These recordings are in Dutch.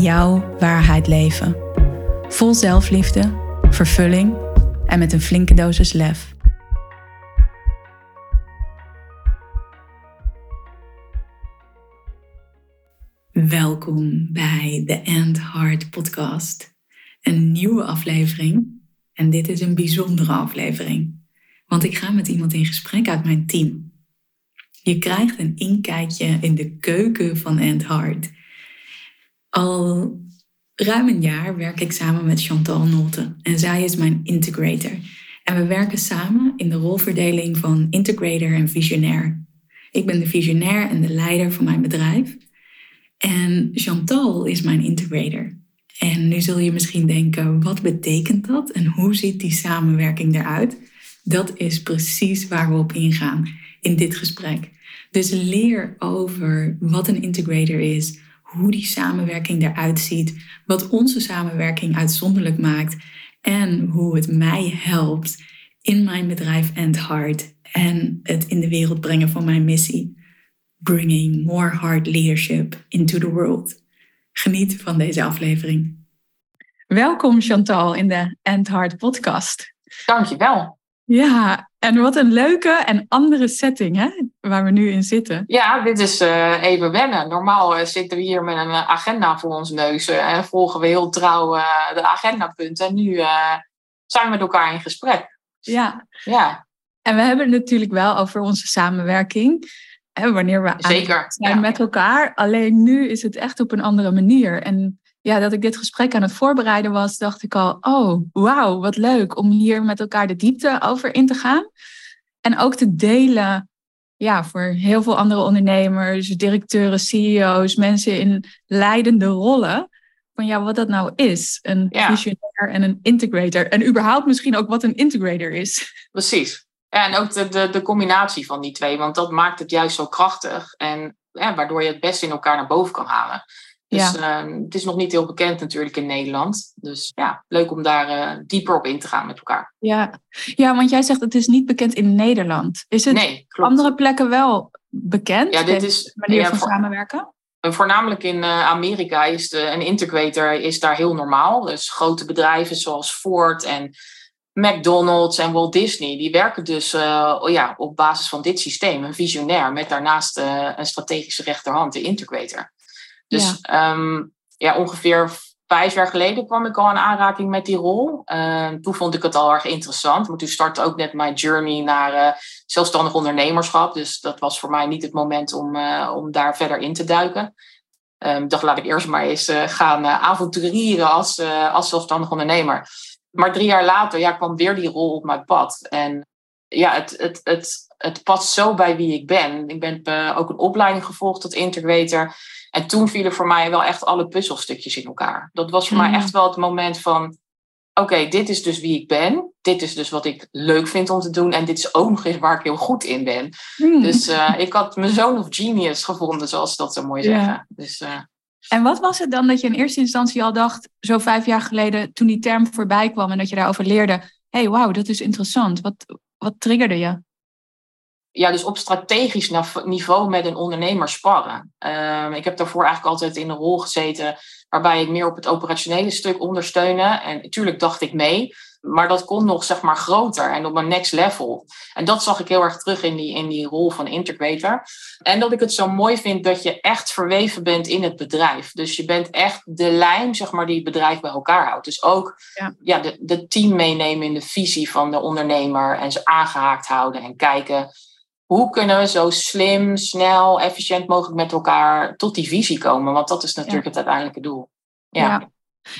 jouw waarheid leven. Vol zelfliefde, vervulling en met een flinke dosis lef. Welkom bij de End Heart Podcast. Een nieuwe aflevering. En dit is een bijzondere aflevering. Want ik ga met iemand in gesprek uit mijn team. Je krijgt een inkijkje in de keuken van End Heart. Al ruim een jaar werk ik samen met Chantal Nolte en zij is mijn integrator. En we werken samen in de rolverdeling van integrator en visionair. Ik ben de visionair en de leider van mijn bedrijf. En Chantal is mijn integrator. En nu zul je misschien denken, wat betekent dat en hoe ziet die samenwerking eruit? Dat is precies waar we op ingaan in dit gesprek. Dus leer over wat een integrator is, hoe die samenwerking eruit ziet, wat onze samenwerking uitzonderlijk maakt en hoe het mij helpt in mijn bedrijf and Heart en het in de wereld brengen van mijn missie. Bringing more heart leadership into the world. Geniet van deze aflevering. Welkom Chantal in de End Heart podcast. Dankjewel. Ja, en wat een leuke en andere setting hè, waar we nu in zitten. Ja, dit is uh, even wennen. Normaal uh, zitten we hier met een agenda voor ons neus en volgen we heel trouw de agendapunten. En nu zijn we met elkaar in gesprek. Ja. ja. En we hebben het natuurlijk wel over onze samenwerking. Hè, wanneer we Zeker. zijn met elkaar. Alleen nu is het echt op een andere manier. En ja, dat ik dit gesprek aan het voorbereiden was, dacht ik al, oh, wauw, wat leuk om hier met elkaar de diepte over in te gaan. En ook te delen, ja, voor heel veel andere ondernemers, directeuren, CEO's, mensen in leidende rollen, van ja, wat dat nou is. Een ja. visionair en een integrator. En überhaupt misschien ook wat een integrator is. Precies. Ja, en ook de, de, de combinatie van die twee, want dat maakt het juist zo krachtig. En ja, waardoor je het best in elkaar naar boven kan halen. Dus ja. uh, het is nog niet heel bekend natuurlijk in Nederland. Dus ja, leuk om daar uh, dieper op in te gaan met elkaar. Ja. ja, want jij zegt het is niet bekend in Nederland. Is het nee, andere plekken wel bekend? Ja, dit is manier ja, van voor, samenwerken. Voornamelijk in uh, Amerika is de, een integrator is daar heel normaal. Dus grote bedrijven zoals Ford en McDonald's en Walt Disney, die werken dus ja, op basis van dit systeem, een visionair, met daarnaast een strategische rechterhand, de integrator. Dus ja. Ehm, ja, ongeveer vijf jaar geleden kwam ik al in aanraking met die rol. Uh, toen vond ik het al erg interessant. Maar toen startte ook net mijn journey naar uh, zelfstandig ondernemerschap. Dus dat was voor mij niet het moment om, uh, om daar verder in te duiken. Um, ik dacht, laat ik eerst maar eens eh, gaan avonturieren als, als zelfstandig ondernemer. Maar drie jaar later ja, kwam weer die rol op mijn pad. En ja, het, het, het, het past zo bij wie ik ben. Ik ben ook een opleiding gevolgd tot integrator. En toen vielen voor mij wel echt alle puzzelstukjes in elkaar. Dat was voor mij mhm. echt wel het moment van: oké, dit is dus wie ik ben. Dit is dus wat ik leuk vind om te doen. En dit is ook nog eens waar ik heel goed in ben. Mhm. Dus uh, ik had mijn zoon of genius gevonden, zoals ze dat zo mooi zeggen. Dus, uh, en wat was het dan dat je in eerste instantie al dacht, zo vijf jaar geleden, toen die term voorbij kwam en dat je daarover leerde: hé, hey, wauw, dat is interessant. Wat, wat triggerde je? ja, dus op strategisch niveau met een ondernemer sparren. Uh, ik heb daarvoor eigenlijk altijd in een rol gezeten waarbij ik meer op het operationele stuk ondersteunde. En natuurlijk dacht ik mee, maar dat kon nog zeg maar groter en op een next level. En dat zag ik heel erg terug in die, in die rol van integrator. En dat ik het zo mooi vind dat je echt verweven bent in het bedrijf. Dus je bent echt de lijm zeg maar, die het bedrijf bij elkaar houdt. Dus ook ja. ja de, de team meenemen in de visie van de ondernemer en ze aangehaakt houden en kijken hoe kunnen we zo slim, snel, efficiënt mogelijk met elkaar tot die visie komen? Want dat is natuurlijk het uiteindelijke doel. Ja. ja.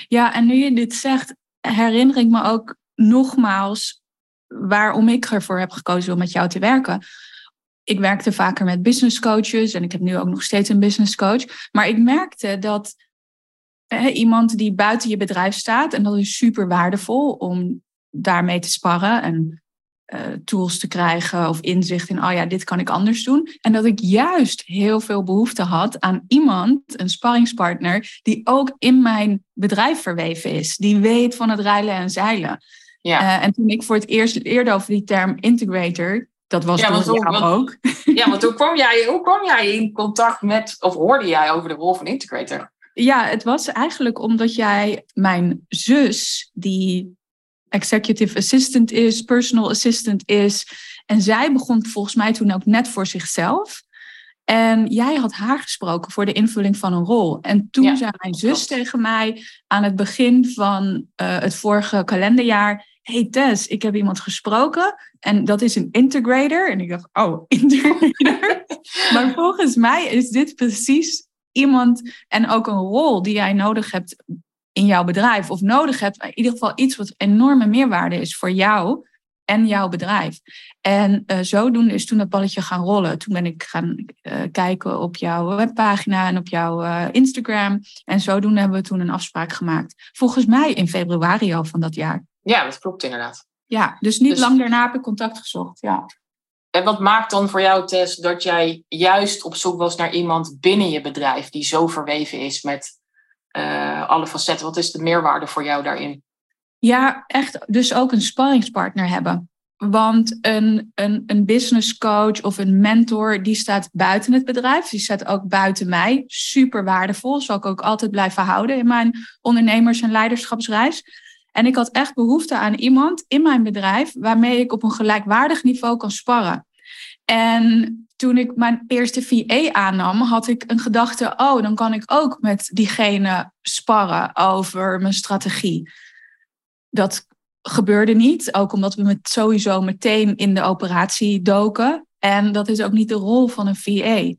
Ja. en nu je dit zegt, herinner ik me ook nogmaals waarom ik ervoor heb gekozen om met jou te werken. Ik werkte vaker met business coaches en ik heb nu ook nog steeds een business coach. Maar ik merkte dat iemand die buiten je bedrijf staat. En dat is super waardevol om daarmee te sparren en uh, tools te krijgen of inzicht in, oh ja, dit kan ik anders doen. En dat ik juist heel veel behoefte had aan iemand, een sparringspartner, die ook in mijn bedrijf verweven is. Die weet van het rijlen en zeilen. Ja. Uh, en toen ik voor het eerst eerder over die term integrator, dat was ja, jou ook. Ja, want hoe kwam, jij, hoe kwam jij in contact met, of hoorde jij over de rol van integrator? Ja, het was eigenlijk omdat jij mijn zus, die executive assistant is, personal assistant is. En zij begon volgens mij toen ook net voor zichzelf. En jij had haar gesproken voor de invulling van een rol. En toen zei mijn zus tegen mij aan het begin van uh, het vorige kalenderjaar: Hey Tess, ik heb iemand gesproken en dat is een integrator. En ik dacht: Oh, integrator. maar volgens mij is dit precies iemand en ook een rol die jij nodig hebt in jouw bedrijf of nodig hebt. In ieder geval iets wat enorme meerwaarde is voor jou en jouw bedrijf. En uh, zodoende is toen dat balletje gaan rollen. Toen ben ik gaan uh, kijken op jouw webpagina en op jouw uh, Instagram. En zodoende hebben we toen een afspraak gemaakt. Volgens mij in februari al van dat jaar. Ja, dat klopt inderdaad. Ja, dus niet dus... lang daarna heb ik contact gezocht. Ja. En wat maakt dan voor jou, Tess, dat jij juist op zoek was naar iemand binnen je bedrijf die zo verweven is met uh, alle facetten? Wat is de meerwaarde voor jou daarin? Ja, echt dus ook een sparringspartner hebben. Want een, een, een business coach of een mentor, die staat buiten het bedrijf. Die staat ook buiten mij. Super waardevol. Zal ik ook altijd blijven houden in mijn ondernemers- en leiderschapsreis. En ik had echt behoefte aan iemand in mijn bedrijf waarmee ik op een gelijkwaardig niveau kan sparren. En toen ik mijn eerste VA aannam, had ik een gedachte: oh, dan kan ik ook met diegene sparren over mijn strategie. Dat gebeurde niet, ook omdat we met sowieso meteen in de operatie doken. En dat is ook niet de rol van een VA.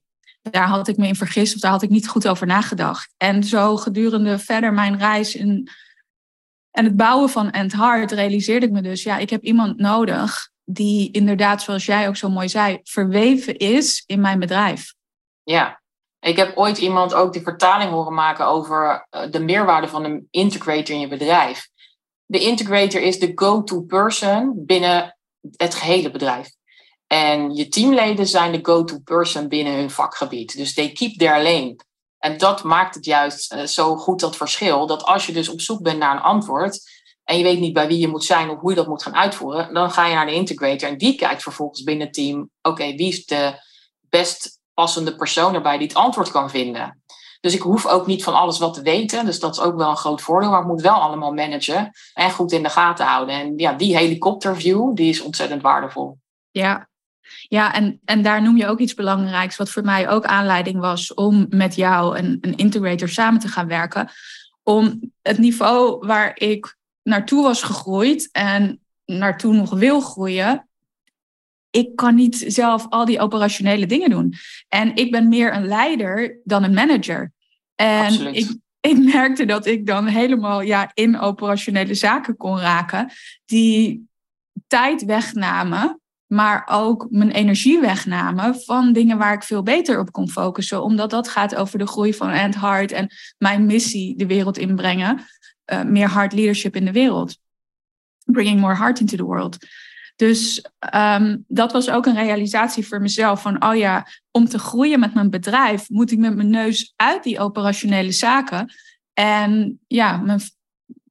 Daar had ik me in vergist of daar had ik niet goed over nagedacht. En zo gedurende verder mijn reis in, en het bouwen van End Heart realiseerde ik me dus, ja, ik heb iemand nodig die inderdaad, zoals jij ook zo mooi zei, verweven is in mijn bedrijf. Ja, ik heb ooit iemand ook die vertaling horen maken over eh, de meerwaarde van een integrator in je bedrijf. De integrator is de go-to person binnen het gehele bedrijf. En je teamleden zijn de go-to person binnen hun vakgebied. Dus they keep their lane. En dat maakt het juist uh, zo goed dat verschil. Dat als je dus op zoek bent naar een antwoord, en je weet niet bij wie je moet zijn of hoe je dat moet gaan uitvoeren, dan ga je naar de integrator en die kijkt vervolgens binnen het team, oké, wie is de best passende persoon erbij die het antwoord kan vinden. Dus ik hoef ook niet van alles wat te weten. Dus dat is ook wel een groot voordeel. Maar ik moet wel allemaal managen en goed in de gaten houden. En ja, die helikopterview, die is ontzettend waardevol. Ja, ja en, en daar noem je ook iets belangrijks. Wat voor mij ook aanleiding was om met jou en een integrator samen te gaan werken. Om het niveau waar ik naartoe was gegroeid en naartoe nog wil groeien, ik kan niet zelf al die operationele dingen doen. En ik ben meer een leider dan een manager. En ik, ik merkte dat ik dan helemaal ja, in operationele zaken kon raken, die tijd wegnamen, maar ook mijn energie wegnamen van dingen waar ik veel beter op kon focussen. Omdat dat gaat over de groei van End Heart en mijn missie de wereld inbrengen. Uh, meer hard leadership in de wereld. Bringing more heart into the world. Dus um, dat was ook een realisatie voor mezelf van, oh ja, om te groeien met mijn bedrijf moet ik met mijn neus uit die operationele zaken en ja, mijn,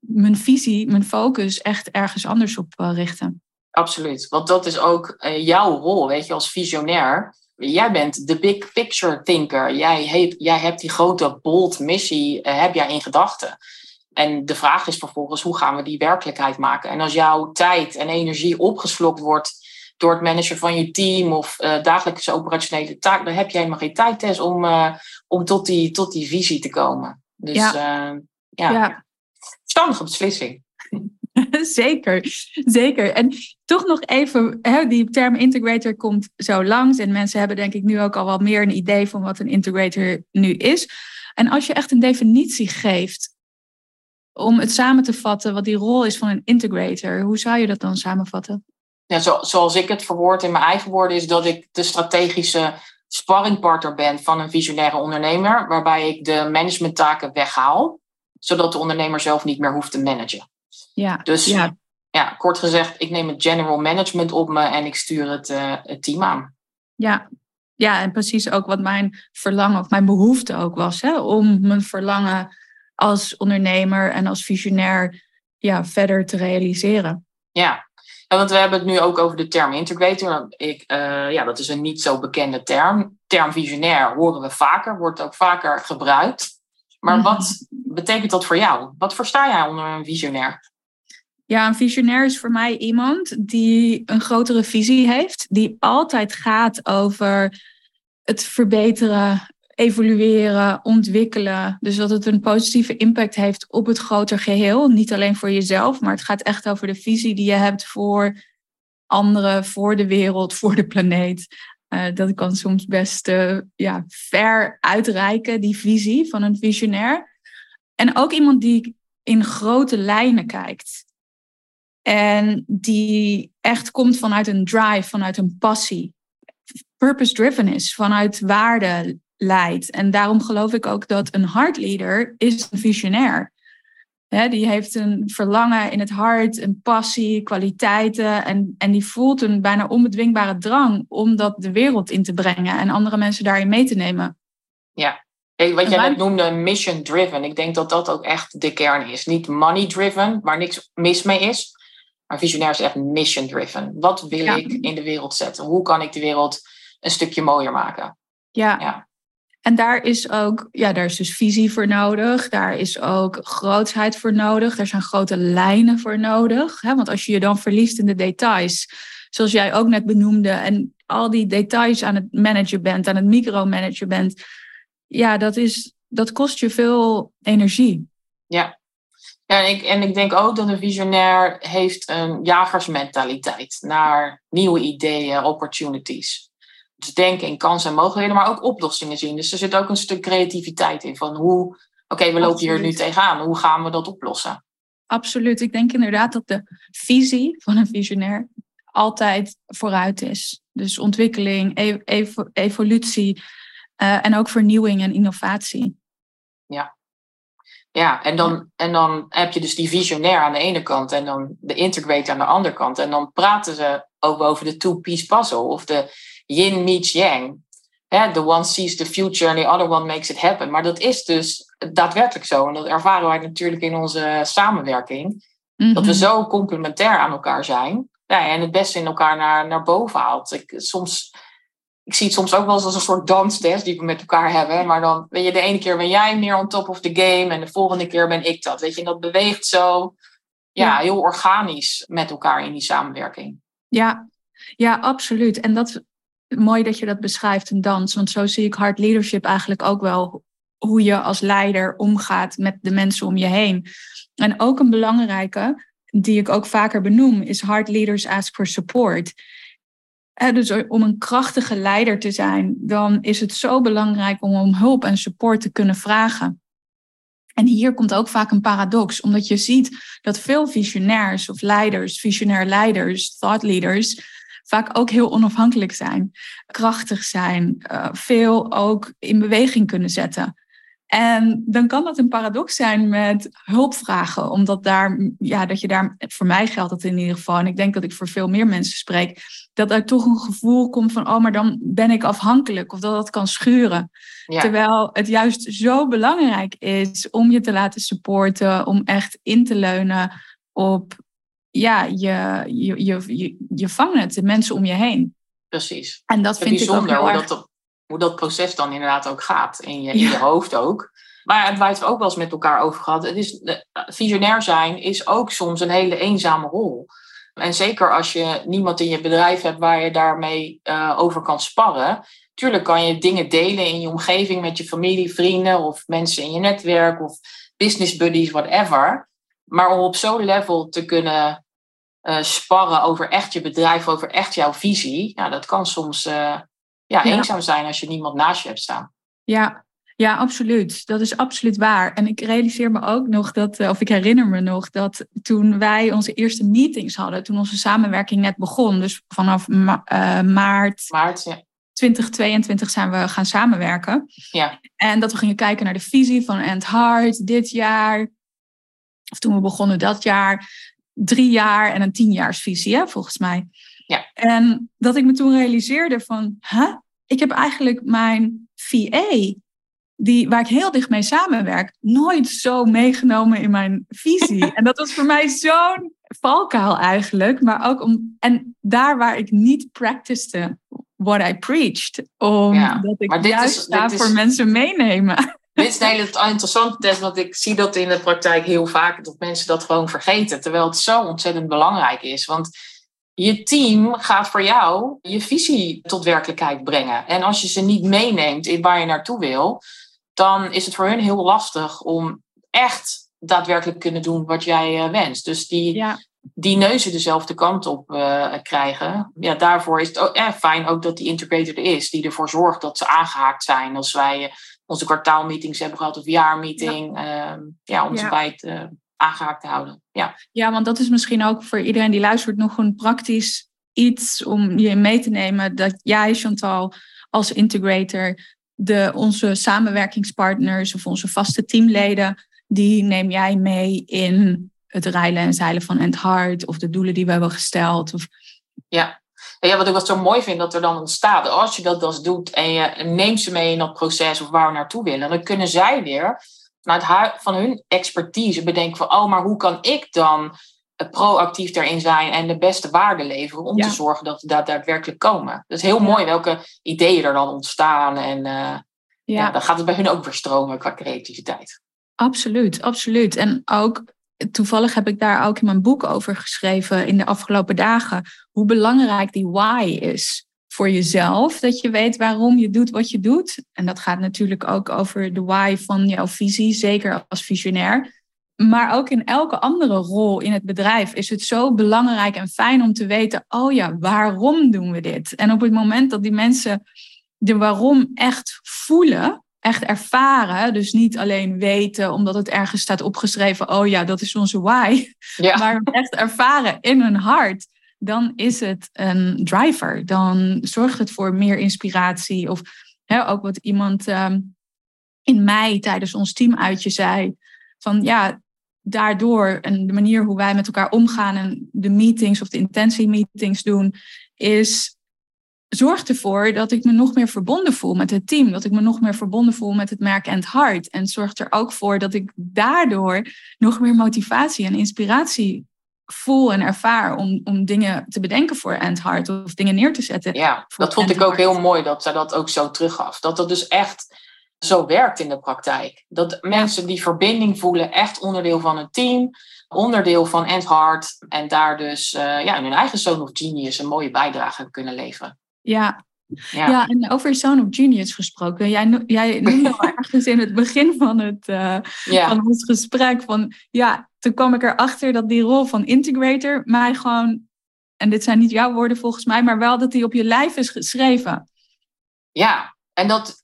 mijn visie, mijn focus echt ergens anders op uh, richten. Absoluut, want dat is ook uh, jouw rol, weet je, als visionair. Jij bent de big picture thinker. Jij, heeft, jij hebt die grote bold missie, heb jij in gedachten. En de vraag is vervolgens, hoe gaan we die werkelijkheid maken? En als jouw tijd en energie opgeslokt wordt door het managen van je team of uh, dagelijkse operationele taak, dan heb je helemaal geen tijd om, uh, om tot, die, tot die visie te komen. Dus ja, uh, ja. ja. verstandige beslissing. zeker, zeker. En toch nog even, hè, die term integrator komt zo langs. En mensen hebben denk ik nu ook al wel meer een idee van wat een integrator nu is. En als je echt een definitie geeft om het samen te vatten, wat die rol is van een integrator, hoe zou je dat dan samenvatten? Ja, zo, zoals ik het verwoord in mijn eigen woorden, is dat ik de strategische sparringpartner ben van een visionaire ondernemer, waarbij ik de managementtaken weghaal zodat de ondernemer zelf niet meer hoeft te managen. Ja, Dus ja. ja, kort gezegd, ik neem het general management op me en ik stuur het, eh, het team aan. Ja. ja, en precies ook wat mijn verlangen of mijn behoefte ook was. Hè? Om mijn verlangen als ondernemer en als visionair ja, verder te realiseren. Ja. ja, want we hebben het nu ook over de term integrator. Ik, eh, ja, dat is een niet zo bekende term. Term visionair horen we vaker, wordt ook vaker gebruikt. Maar Mhm. wat betekent dat voor jou? Wat versta jij onder een visionair? Ja, een visionair is voor mij iemand die een grotere visie heeft, die altijd gaat over het verbeteren, evolueren, ontwikkelen. Dus dat het een positieve impact heeft op het groter geheel. Niet alleen voor jezelf, maar het gaat echt over de visie die je hebt voor anderen, voor de wereld, voor de planeet. Eh, dat kan soms best eh, ja, ver uitreiken, die visie van een visionair. En ook iemand die in grote lijnen kijkt. En die echt komt vanuit een drive, vanuit een passie. Purpose-driven is, vanuit waarde leidt. En daarom geloof ik ook dat een heartleader is een visionair. Hè, die heeft een verlangen in het hart, een passie, kwaliteiten. En, en die voelt een bijna onbedwingbare drang om dat de wereld in te brengen en andere mensen daarin mee te nemen. Hey, wat En jij net noemde, mission driven. Ik denk dat dat ook echt de kern is. Niet money driven, waar niks mis mee is. Maar visionair is echt mission driven. Wat wil Ja. ik in de wereld zetten? Hoe kan ik de wereld een stukje mooier maken? Ja. Ja. En daar is ook, ja, daar is dus visie voor nodig. Daar is ook grootsheid voor nodig. Er zijn grote lijnen voor nodig. Hè? Want als je je dan verliest in de details, zoals jij ook net benoemde, en al die details aan het managen bent, aan het micromanagen bent, ja, dat, is, dat kost je veel energie. Ja, en ik, en ik denk ook dat een visionair heeft een jagersmentaliteit naar nieuwe ideeën, opportunities. Dus denken in kansen en mogelijkheden, maar ook oplossingen zien. Dus er zit ook een stuk creativiteit in van hoe, oké, we lopen hier nu tegenaan. Hoe gaan we dat oplossen? Absoluut. Ik denk inderdaad dat de visie van een visionair altijd vooruit is. Dus ontwikkeling, e- evo- evolutie eh, en ook vernieuwing en innovatie. Ja, en dan, en dan heb je dus die visionair aan de ene kant en dan de integrator aan de andere kant. En dan praten ze ook over de two-piece puzzle of de yin meets yang. Hè, the one sees the future and the other one makes it happen. Maar dat is dus daadwerkelijk zo. En dat ervaren wij natuurlijk in onze samenwerking. Dat we Mhm. zo complementair aan elkaar zijn. Ja, en het beste in elkaar naar, naar boven haalt. Ik, soms, ik zie het soms ook wel eens als een soort danstest die we met elkaar hebben. Maar dan weet je, de ene keer ben jij meer on top of the game. En de volgende keer ben ik dat. Weet je, en dat beweegt zo ja, heel organisch met elkaar in die samenwerking. Ja, ja, absoluut. En dat mooi dat je dat beschrijft, een dans. Want zo zie ik hard leadership eigenlijk ook wel. Hoe je als leider omgaat met de mensen om je heen. En ook een belangrijke, die ik ook vaker benoem, is hard leaders ask for support. Dus om een krachtige leider te zijn, dan is het zo belangrijk om om hulp en support te kunnen vragen. En hier komt ook vaak een paradox, omdat je ziet dat veel visionairs of leiders, visionair leiders, thought leaders, vaak ook heel onafhankelijk zijn, krachtig zijn, eh, veel ook in beweging kunnen zetten. En dan kan dat een paradox zijn met hulpvragen, omdat daar, ja, dat je daar, voor mij geldt dat in ieder geval, en ik denk dat ik voor veel meer mensen spreek, dat er toch een gevoel komt van, oh, maar dan ben ik afhankelijk, of dat dat kan schuren. Ja, Terwijl het juist zo belangrijk is om je te laten supporten, om echt in te leunen op ja, je, je, je, je, je vangnet, de mensen om je heen. precies. En dat Het vind ik ook bijzonder heel hoe erg... dat, hoe dat proces dan inderdaad ook gaat. In je, in Ja. je hoofd ook. Maar het waar we het ook wel eens met elkaar over gehad. Het is, visionair zijn is ook soms een hele eenzame rol. En zeker als je niemand in je bedrijf hebt waar je daarmee eh, over kan sparren. Tuurlijk kan je dingen delen in je omgeving met je familie, vrienden of mensen in je netwerk of business buddies, whatever. Maar om op zo'n level te kunnen eh, sparren over echt je bedrijf, over echt jouw visie, ja, dat kan soms eh, ja, Ja. eenzaam zijn als je niemand naast je hebt staan. Ja, ja, absoluut. Dat is absoluut waar. En ik realiseer me ook nog dat, eh, of ik herinner me nog, dat toen wij onze eerste meetings hadden, toen onze samenwerking net begon, dus vanaf ma- maart Maar het, ja, 2022 zijn we gaan samenwerken. Ja. En dat we gingen kijken naar de visie van End Hard dit jaar. Of toen we begonnen dat jaar. Drie jaar en een tienjaarsvisie, hè, volgens mij. Ja. En dat ik me toen realiseerde van, huh? ik heb eigenlijk mijn VA, die, waar ik heel dicht mee samenwerk, nooit zo meegenomen in mijn visie. en dat was voor mij zo'n valkuil eigenlijk. Maar ook om, en daar waar ik niet practiced what I preached. Omdat ik maar dit juist is, daar dit voor is, mensen meenemen. Dit is een hele interessante test, want ik zie dat in de praktijk heel vaak, dat mensen dat gewoon vergeten. Terwijl het zo ontzettend belangrijk is. Want je team gaat voor jou je visie tot werkelijkheid brengen. En als je ze niet meeneemt in waar je naartoe wil, dan is het voor hun heel lastig om echt daadwerkelijk kunnen doen wat jij uh, wenst. Dus die, Ja, die neuzen dezelfde kant op uh, krijgen. Ja, daarvoor is het ook, eh, fijn ook dat die integrator er is, die ervoor zorgt dat ze aangehaakt zijn als wij uh, onze kwartaalmeetings hebben gehad of jaarmeeting, ja, ja om ze bij het uh, aangehaakt te houden. Ja. ja, want dat is misschien ook voor iedereen die luistert nog een praktisch iets om je mee te nemen. Dat jij, Chantal, als integrator, de, onze samenwerkingspartners of onze vaste teamleden, die neem jij mee in het rijlen en zeilen van End Hard of de doelen die we hebben gesteld. Of... Ja. Ja, wat ik wat zo mooi vind dat er dan ontstaat, als je dat dus doet en je neemt ze mee in dat proces of waar we naartoe willen, dan kunnen zij weer vanuit van hun expertise bedenken van, oh, maar hoe kan ik dan proactief daarin zijn en de beste waarde leveren om Ja. te zorgen dat we daar daadwerkelijk komen. Dat is heel mooi welke ideeën er dan ontstaan en eh, ja. Ja, dan gaat het bij hun ook weer stromen qua creativiteit. absoluut, absoluut. En ook toevallig heb ik daar ook in mijn boek over geschreven in de afgelopen dagen. Hoe belangrijk die why is voor jezelf. Dat je weet waarom je doet wat je doet. En dat gaat natuurlijk ook over de why van jouw visie, zeker als visionair. Maar ook in elke andere rol in het bedrijf is het zo belangrijk en fijn om te weten: oh ja, waarom doen we dit? En op het moment dat die mensen de waarom echt voelen, echt ervaren, dus niet alleen weten omdat het ergens staat opgeschreven: oh ja, dat is onze why, Ja, maar echt ervaren in hun hart, dan is het een driver. Dan zorgt het voor meer inspiratie. Of hè, ook wat iemand ehm, in mei tijdens ons teamuitje zei: van ja, daardoor en de manier hoe wij met elkaar omgaan en de meetings of de intentiemeetings doen, is zorgt ervoor dat ik me nog meer verbonden voel met het team. Dat ik me nog meer verbonden voel met het merk en het hart. En zorgt er ook voor dat ik daardoor nog meer motivatie en inspiratie voel en ervaar om, om dingen te bedenken voor End Heart of dingen neer te zetten. ja. dat vond ik ook heel mooi dat zij dat ook zo teruggaf. Dat dat dus echt zo werkt in de praktijk. Dat mensen die verbinding voelen, echt onderdeel van het team, onderdeel van End Heart en daar dus uh, ja, in hun eigen Zone of Genius een mooie bijdrage kunnen leveren. Ja. Ja. Ja. en over Zone of Genius gesproken. Jij, jij noemde al ergens in het begin van, het, uh, Ja. van ons gesprek van ja, toen kwam ik erachter dat die rol van integrator mij gewoon, en dit zijn niet jouw woorden volgens mij, maar wel dat die op je lijf is geschreven. Ja, en dat,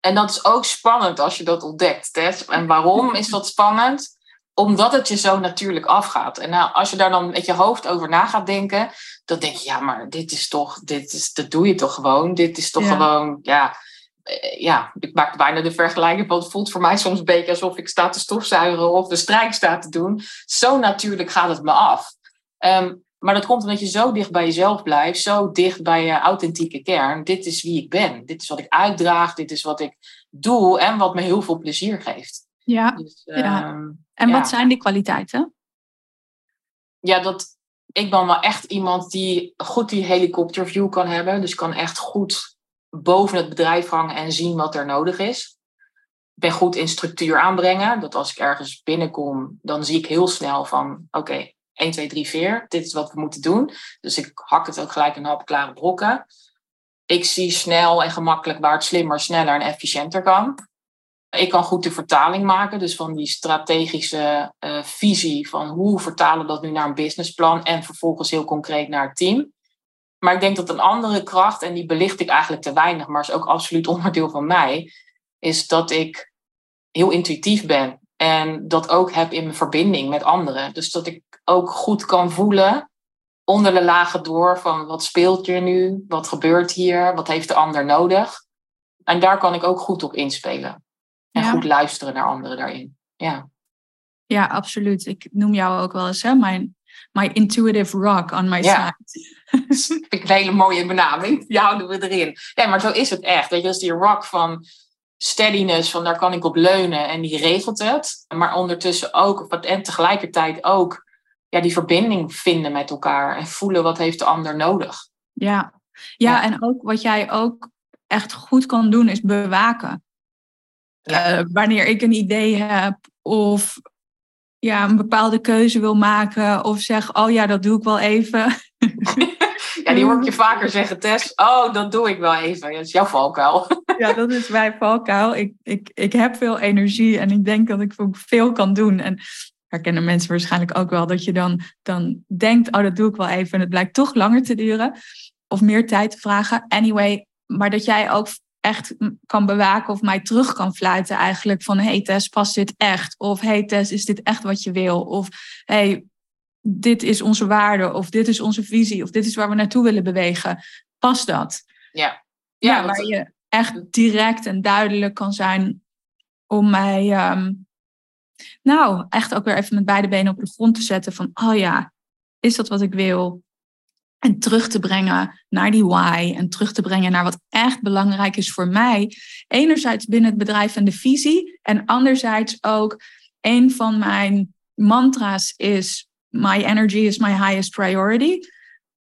en dat is ook spannend als je dat ontdekt. Tess. En waarom is dat spannend? Omdat het je zo natuurlijk afgaat. En nou, als je daar dan met je hoofd over na gaat denken, dan denk je, ja, maar dit is toch, dit is, dat doe je toch gewoon. Dit is toch Ja. gewoon, ja, eh, ja, ik maak bijna de vergelijking, want het voelt voor mij soms een beetje alsof ik sta te stofzuigen of de strijk sta te doen. Zo natuurlijk gaat het me af. Ehm, maar dat komt omdat je zo dicht bij jezelf blijft, zo dicht bij je authentieke kern. Dit is wie ik ben. Dit is wat ik uitdraag. Dit is wat ik doe en wat me heel veel plezier geeft. Ja. Dus, Ja. ehm, En Ja. wat zijn die kwaliteiten? ja, dat, ik ben wel echt iemand die goed die helikopterview kan hebben. Dus kan echt goed boven het bedrijf hangen en zien wat er nodig is. Ik ben goed in structuur aanbrengen. Dat als ik ergens binnenkom, dan zie ik heel snel van... Oké, 1, 2, 3, 4. Dit is wat we moeten doen. Dus ik hak het ook gelijk in hapklare brokken. Ik zie snel en gemakkelijk waar het slimmer, sneller en efficiënter kan. Ik kan goed de vertaling maken, dus van die strategische uh, visie van hoe vertalen we dat nu naar een businessplan en vervolgens heel concreet naar het team. Maar ik denk dat een andere kracht, en die belicht ik eigenlijk te weinig, maar is ook absoluut onderdeel van mij, is dat ik heel intuïtief ben en dat ook heb in mijn verbinding met anderen. Dus dat ik ook goed kan voelen onder de lagen door van wat speelt er nu, wat gebeurt hier, wat heeft de ander nodig. En daar kan ik ook goed op inspelen. En goed luisteren naar anderen daarin. Ja. ja, absoluut. Ik noem jou ook wel eens hè, mijn my intuitive rock on my ja. side. vind ik een hele mooie benaming. Die houden we erin. Ja, maar zo is het echt. Weet je, dat is die rock van steadiness, van daar kan ik op leunen en die regelt het. Maar ondertussen ook, en tegelijkertijd ook, ja, die verbinding vinden met elkaar en voelen wat heeft de ander nodig. Ja. ja, en ook wat jij ook echt goed kan doen is bewaken. Uh, wanneer ik een idee heb of ja, een bepaalde keuze wil maken of zeg, oh ja, dat doe ik wel even. ja, die hoor ik je vaker zeggen, Tess. Oh, dat doe ik wel even. Dat is jouw valkuil. ja, dat is mijn valkuil. Ik, ik, ik heb veel energie en ik denk dat ik veel kan doen. En herkennen mensen waarschijnlijk ook wel dat je dan, dan denkt, oh, dat doe ik wel even. En het blijkt toch langer te duren of meer tijd te vragen. Anyway, maar dat jij ook echt kan bewaken of mij terug kan fluiten eigenlijk van hey Tess, past dit echt? Of hey Tess, is dit echt wat je wil? Of hey, dit is onze waarde of dit is onze visie of dit is waar we naartoe willen bewegen. Past dat? Ja. Ja, ja waar je echt direct en duidelijk kan zijn om mij, ehm, nou, echt ook weer even met beide benen op de grond te zetten van, oh ja, is dat wat ik wil? En terug te brengen naar die why. En terug te brengen naar wat echt belangrijk is voor mij. Enerzijds binnen het bedrijf en de visie. En anderzijds ook een van mijn mantra's is: My energy is my highest priority.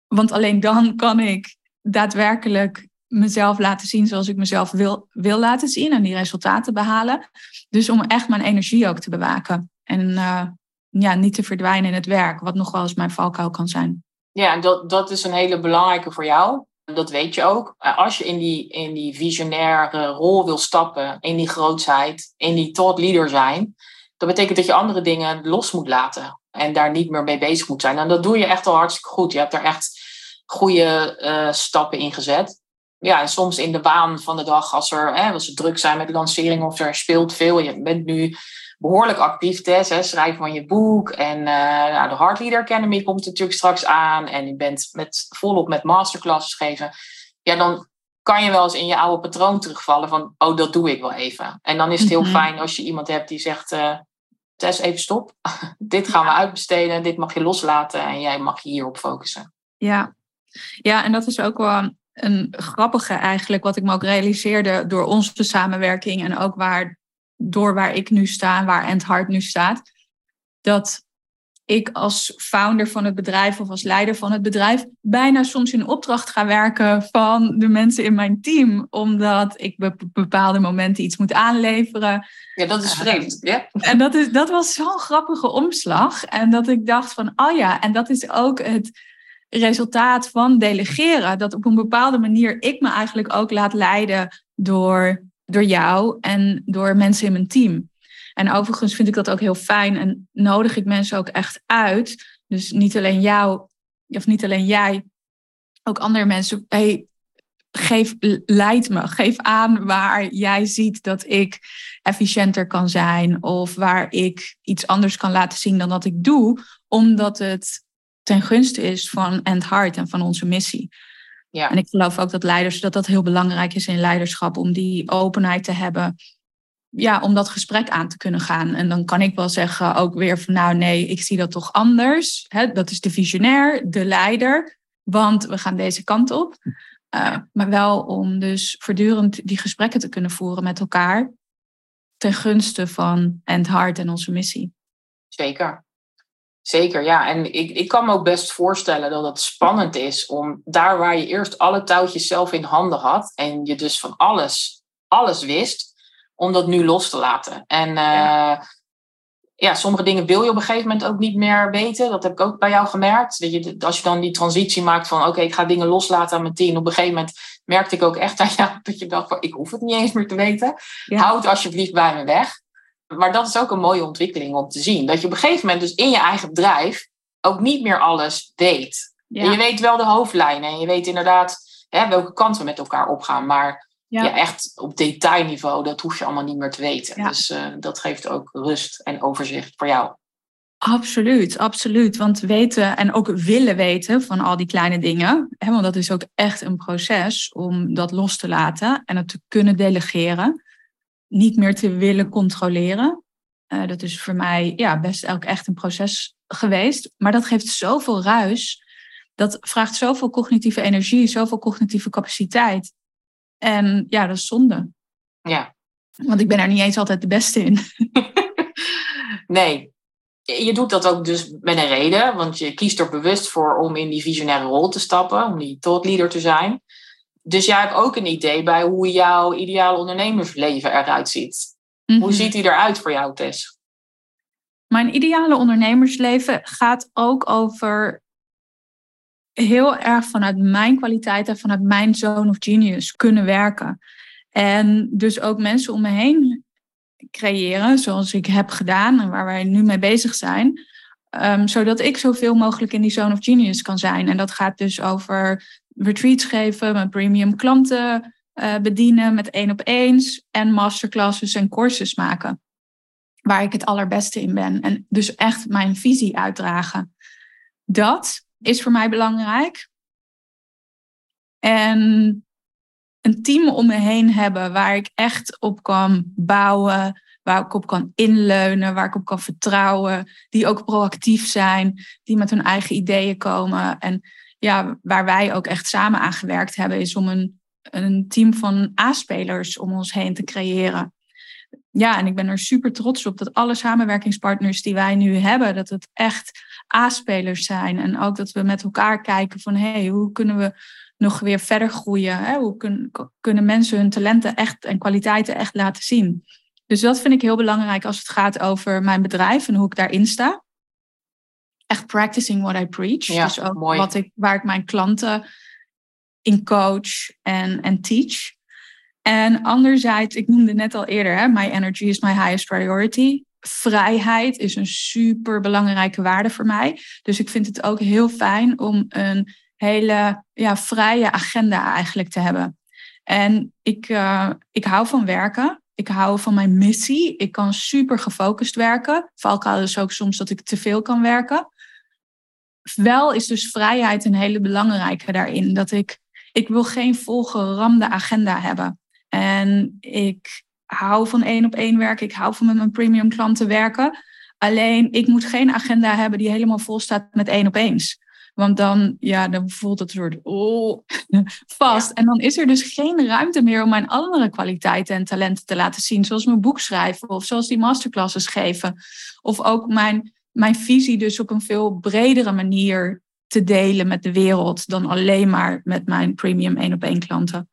Want alleen dan kan ik daadwerkelijk mezelf laten zien zoals ik mezelf wil, wil laten zien. En die resultaten behalen. Dus om echt mijn energie ook te bewaken. En uh, ja, niet te verdwijnen in het werk. Wat nog wel eens mijn valkuil kan zijn. Ja, dat, dat is een hele belangrijke voor jou. Dat weet je ook. Als je in die, in die visionaire rol wil stappen, in die grootsheid, in die thought leader zijn, dat betekent dat je andere dingen los moet laten en daar niet meer mee bezig moet zijn. En dat doe je echt al hartstikke goed. Je hebt er echt goede uh, stappen in gezet. Ja, en soms in de waan van de dag, als er, hè, als er druk zijn met lancering of er speelt veel, je bent nu behoorlijk actief, Tess. Hè, schrijven van je boek. En uh, nou, de Heart Leader Academy komt natuurlijk straks aan. En je bent met, volop met masterclasses geven. Ja, dan kan je wel eens in je oude patroon terugvallen van... oh, dat doe ik wel even. En dan is het heel mhm. fijn als je iemand hebt die zegt... Uh, Tess, even stop. dit gaan we uitbesteden. Dit mag je loslaten. En jij mag je hierop focussen. Ja. ja, en dat is ook wel een grappige eigenlijk... wat ik me ook realiseerde door onze samenwerking... en ook waar door waar ik nu sta, waar End Heart nu staat, dat ik als founder van het bedrijf of als leider van het bedrijf bijna soms in opdracht ga werken van de mensen in mijn team, omdat ik op bepaalde momenten iets moet aanleveren. Ja, dat is vreemd. Ja. En dat, is, dat was zo'n grappige omslag. En dat ik dacht van, oh ja, en dat is ook het resultaat van delegeren. Dat op een bepaalde manier ik me eigenlijk ook laat leiden door door jou en door mensen in mijn team. En overigens vind ik dat ook heel fijn en nodig ik mensen ook echt uit. Dus niet alleen jou, of niet alleen jij, ook andere mensen. Hey, geef, leid me. Geef aan waar jij ziet dat ik efficiënter kan zijn. Of waar ik iets anders kan laten zien dan dat ik doe. Omdat het ten gunste is van End Heart en van onze missie. Ja. En ik geloof ook dat leiders, dat dat heel belangrijk is in leiderschap, om die openheid te hebben. Ja, om dat gesprek aan te kunnen gaan. En dan kan ik wel zeggen ook weer van nou nee, ik zie dat toch anders. dat is de visionair, de leider, want we gaan deze kant op. Uh, maar wel om dus voortdurend die gesprekken te kunnen voeren met elkaar ten gunste van End Heart en onze missie. Zeker. Zeker, ja. En ik, ik kan me ook best voorstellen dat het spannend is om daar waar je eerst alle touwtjes zelf in handen had en je dus van alles, alles wist, om dat nu los te laten. En ja. Eh, ja. sommige dingen wil je op een gegeven moment ook niet meer weten. Dat heb ik ook bij jou gemerkt. Dat je, als je dan die transitie maakt van oké, ik ga dingen loslaten aan mijn team. Op een gegeven moment merkte ik ook echt aan jou dat je dacht van ik hoef het niet eens meer te weten. Houd het alsjeblieft bij me weg maar dat is ook een mooie ontwikkeling om te zien. Dat je op een gegeven moment dus in je eigen bedrijf ook niet meer alles weet. En je weet wel de hoofdlijnen en je weet inderdaad hè, welke kant we met elkaar opgaan. Maar ja. echt op detailniveau, dat hoef je allemaal niet meer te weten. Dus uh, dat geeft ook rust en overzicht voor jou. Absoluut, absoluut. Want weten en ook willen weten van al die kleine dingen, hè, want dat is ook echt een proces om dat los te laten en het te kunnen delegeren, niet meer te willen controleren. Uh, dat is voor mij ja, best ook echt een proces geweest, maar dat geeft zoveel ruis. Dat vraagt zoveel cognitieve energie, zoveel cognitieve capaciteit. En ja, dat is zonde. Ja. Want ik ben er niet eens altijd de beste in. nee, je doet dat ook dus met een reden, want je kiest er bewust voor om in die visionaire rol te stappen, om die thought leader te zijn. Dus jij hebt ook een idee bij hoe jouw ideale ondernemersleven eruit ziet. Hoe mhm. ziet die eruit voor jou, Tess? Mijn ideale ondernemersleven gaat ook over heel erg vanuit mijn kwaliteiten, vanuit mijn zone of genius kunnen werken. En dus ook mensen om me heen creëren, zoals ik heb gedaan en waar wij nu mee bezig zijn. Um, zodat ik zoveel mogelijk in die zone of genius kan zijn. En dat gaat dus over retreats geven, mijn premium klanten uh, bedienen met één op eens en masterclasses en courses maken. Waar ik het allerbeste in ben. En dus echt mijn visie uitdragen. Dat is voor mij belangrijk. En een team om me heen hebben waar ik echt op kan bouwen, waar ik op kan inleunen, waar ik op kan vertrouwen, die ook proactief zijn, die met hun eigen ideeën komen. En ja, waar wij ook echt samen aan gewerkt hebben, is om een, een team van A-spelers om ons heen te creëren. Ja, en ik ben er super trots op dat alle samenwerkingspartners die wij nu hebben, dat het echt A-spelers zijn. En ook dat we met elkaar kijken van hé, hey, hoe kunnen we nog weer verder groeien? Hè? Hoe kun, kunnen mensen hun talenten echt en kwaliteiten echt laten zien? Dus dat vind ik heel belangrijk als het gaat over mijn bedrijf en hoe ik daarin sta. Echt practicing what I preach. Ja, dus ook mooi. Wat ik, waar ik mijn klanten in coach en, en teach. En anderzijds, ik noemde net al eerder, hè, my energy is my highest priority. Vrijheid is een super belangrijke waarde voor mij. Dus ik vind het ook heel fijn om een hele ja, vrije agenda eigenlijk te hebben. En ik, uh, ik hou van werken. Ik hou van mijn missie. Ik kan super gefocust werken. Valkuil is ook soms dat ik te veel kan werken. Wel is dus vrijheid een hele belangrijke daarin. Dat ik, ik wil geen volgeramde agenda hebben. En ik hou van één op één werken. Ik hou van met mijn premium klanten werken. Alleen ik moet geen agenda hebben die helemaal vol staat met één op eens. Want dan, ja, dan voelt het soort oh, vast. En dan is er dus geen ruimte meer om mijn andere kwaliteiten en talenten te laten zien. Zoals mijn boek schrijven of zoals die masterclasses geven. Of ook mijn, mijn visie dus op een veel bredere manier te delen met de wereld dan alleen maar met mijn premium één op één klanten.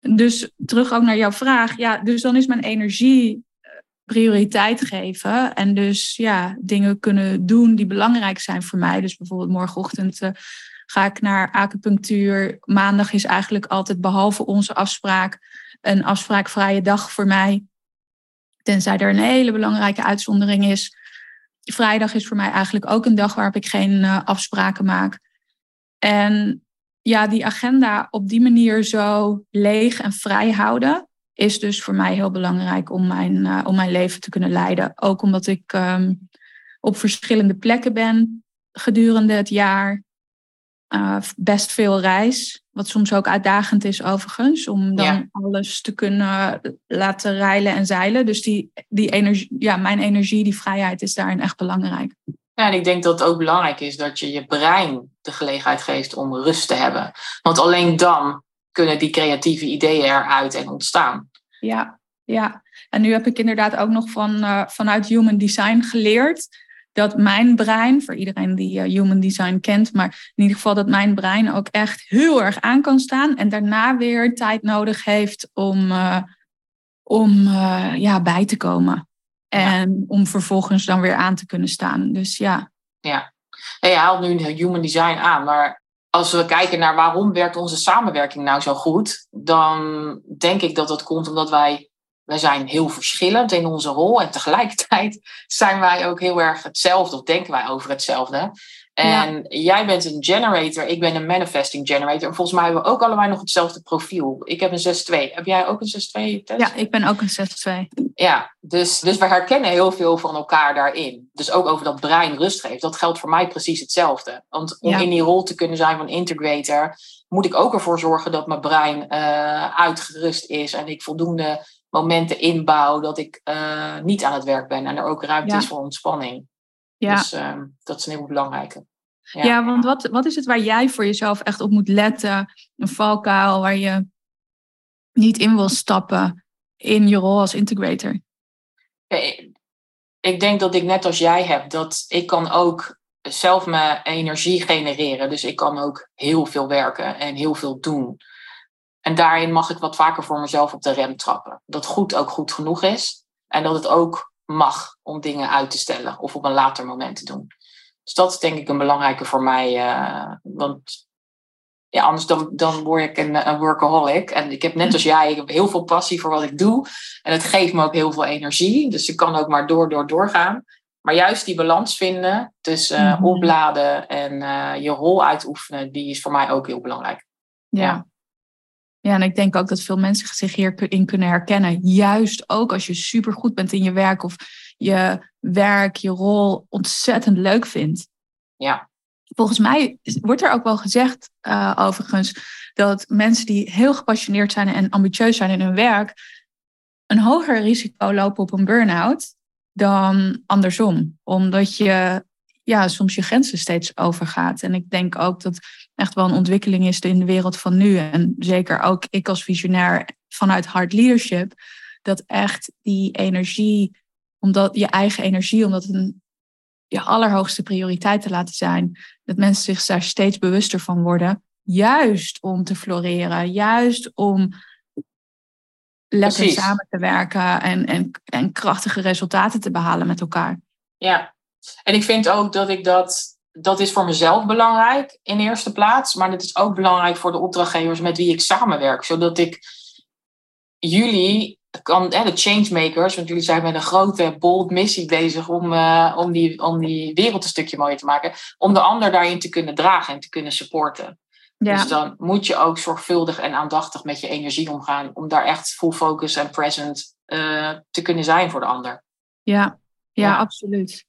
Dus terug ook naar jouw vraag. Ja, dus dan is mijn energie prioriteit geven. En dus ja, dingen kunnen doen die belangrijk zijn voor mij. Dus bijvoorbeeld morgenochtend uh, ga ik naar acupunctuur. Maandag is eigenlijk altijd behalve onze afspraak een afspraakvrije dag voor mij. Tenzij er een hele belangrijke uitzondering is. Vrijdag is voor mij eigenlijk ook een dag waarop ik geen uh, afspraken maak. En ja, die agenda op die manier zo leeg en vrij houden is dus voor mij heel belangrijk om mijn, uh, om mijn leven te kunnen leiden. Ook omdat ik um, op verschillende plekken ben gedurende het jaar. Uh, best veel reis, wat soms ook uitdagend is overigens, om dan ja. alles te kunnen laten rijlen en zeilen. Dus die, die energie, ja, mijn energie, die vrijheid is daarin echt belangrijk. Ja, en ik denk dat het ook belangrijk is dat je je brein de gelegenheid geeft om rust te hebben. Want alleen dan kunnen die creatieve ideeën eruit en ontstaan. Ja, ja. En nu heb ik inderdaad ook nog van, uh, vanuit Human Design geleerd dat mijn brein, voor iedereen die uh, Human Design kent, maar in ieder geval dat mijn brein ook echt heel erg aan kan staan en daarna weer tijd nodig heeft om, uh, om ja, bij te komen. En ja. om vervolgens dan weer aan te kunnen staan. Dus ja. Ja, en je haalt nu Human Design aan, maar als we kijken naar waarom werkt onze samenwerking nou zo goed, dan denk ik dat dat komt omdat wij, wij zijn heel verschillend in onze rol en tegelijkertijd zijn wij ook heel erg hetzelfde of denken wij over hetzelfde. En jij bent een generator, ik ben een manifesting generator. En volgens mij hebben we ook allebei nog hetzelfde profiel. Ik heb een 6-2. Heb jij ook een 6-2 test? Ja, ik ben ook een 6-2. Ja, dus, dus we herkennen heel veel van elkaar daarin. Dus ook over dat brein rust geeft. Dat geldt voor mij precies hetzelfde. Want om in die rol te kunnen zijn van integrator, moet ik ook ervoor zorgen dat mijn brein uh, uitgerust is en ik voldoende momenten inbouw dat ik uh, niet aan het werk ben en er ook ruimte is voor ontspanning. Ja. Dus uh, dat is een heel belangrijke. Ja, ja want wat, wat is het waar jij voor jezelf echt op moet letten? Een valkuil waar je niet in wil stappen in je rol als integrator? Ik denk dat ik net als jij heb, dat ik kan ook zelf mijn energie genereren. Dus ik kan ook heel veel werken en heel veel doen. En daarin mag ik wat vaker voor mezelf op de rem trappen. Dat goed ook goed genoeg is. En dat het ook mag om dingen uit te stellen of op een later moment te doen. Dus dat is denk ik een belangrijke voor mij. Uh, want ja, anders dan, dan word ik een, een, workaholic. En ik heb net als jij ik heb heel veel passie voor wat ik doe. En het geeft me ook heel veel energie. Dus ik kan ook maar door, door, doorgaan. Maar juist die balans vinden tussen uh, opladen en uh, je rol uitoefenen, die is voor mij ook heel belangrijk. Ja. ja. En ik denk ook dat veel mensen zich hierin kunnen herkennen. Juist ook als je supergoed bent in je werk of je werk, je rol ontzettend leuk vindt. Ja. Volgens mij wordt er ook wel gezegd, uh, overigens, dat mensen die heel gepassioneerd zijn en ambitieus zijn in hun werk, een hoger risico lopen op een burn-out dan andersom. Omdat je ja, soms je grenzen steeds overgaat. En ik denk ook dat echt wel een ontwikkeling is in de wereld van nu. En zeker ook ik als visionair vanuit hard leadership. Dat echt die energie, omdat je eigen energie, omdat het een je allerhoogste prioriteit te laten zijn. Dat mensen zich daar steeds bewuster van worden. Juist om te floreren, juist om lekker samen te werken en, en, en krachtige resultaten te behalen met elkaar. Ja, en ik vind ook dat ik dat, dat is voor mezelf belangrijk in eerste plaats, maar het is ook belangrijk voor de opdrachtgevers met wie ik samenwerk, zodat ik jullie kan, de changemakers, want jullie zijn met een grote, bold missie bezig om, uh, om, die, om die wereld een stukje mooier te maken, om de ander daarin te kunnen dragen en te kunnen supporten. Ja. Dus dan moet je ook zorgvuldig en aandachtig met je energie omgaan. Om daar echt full focus en present uh, te kunnen zijn voor de ander. Ja, ja, absoluut.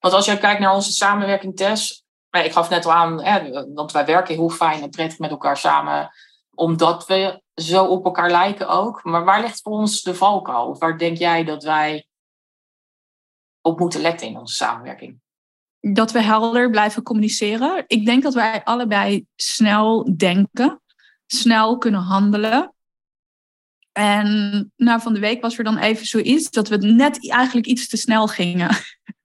Want als je kijkt naar onze samenwerking, Tess. Ik gaf net al aan, hè, want wij werken heel fijn en prettig met elkaar samen. Omdat we zo op elkaar lijken ook. Maar waar ligt voor ons de valkuil? Of waar denk jij dat wij op moeten letten in onze samenwerking? dat we helder blijven communiceren. Ik denk dat wij allebei snel denken, snel kunnen handelen. En nou, van de week was er dan even zoiets dat we net eigenlijk iets te snel gingen.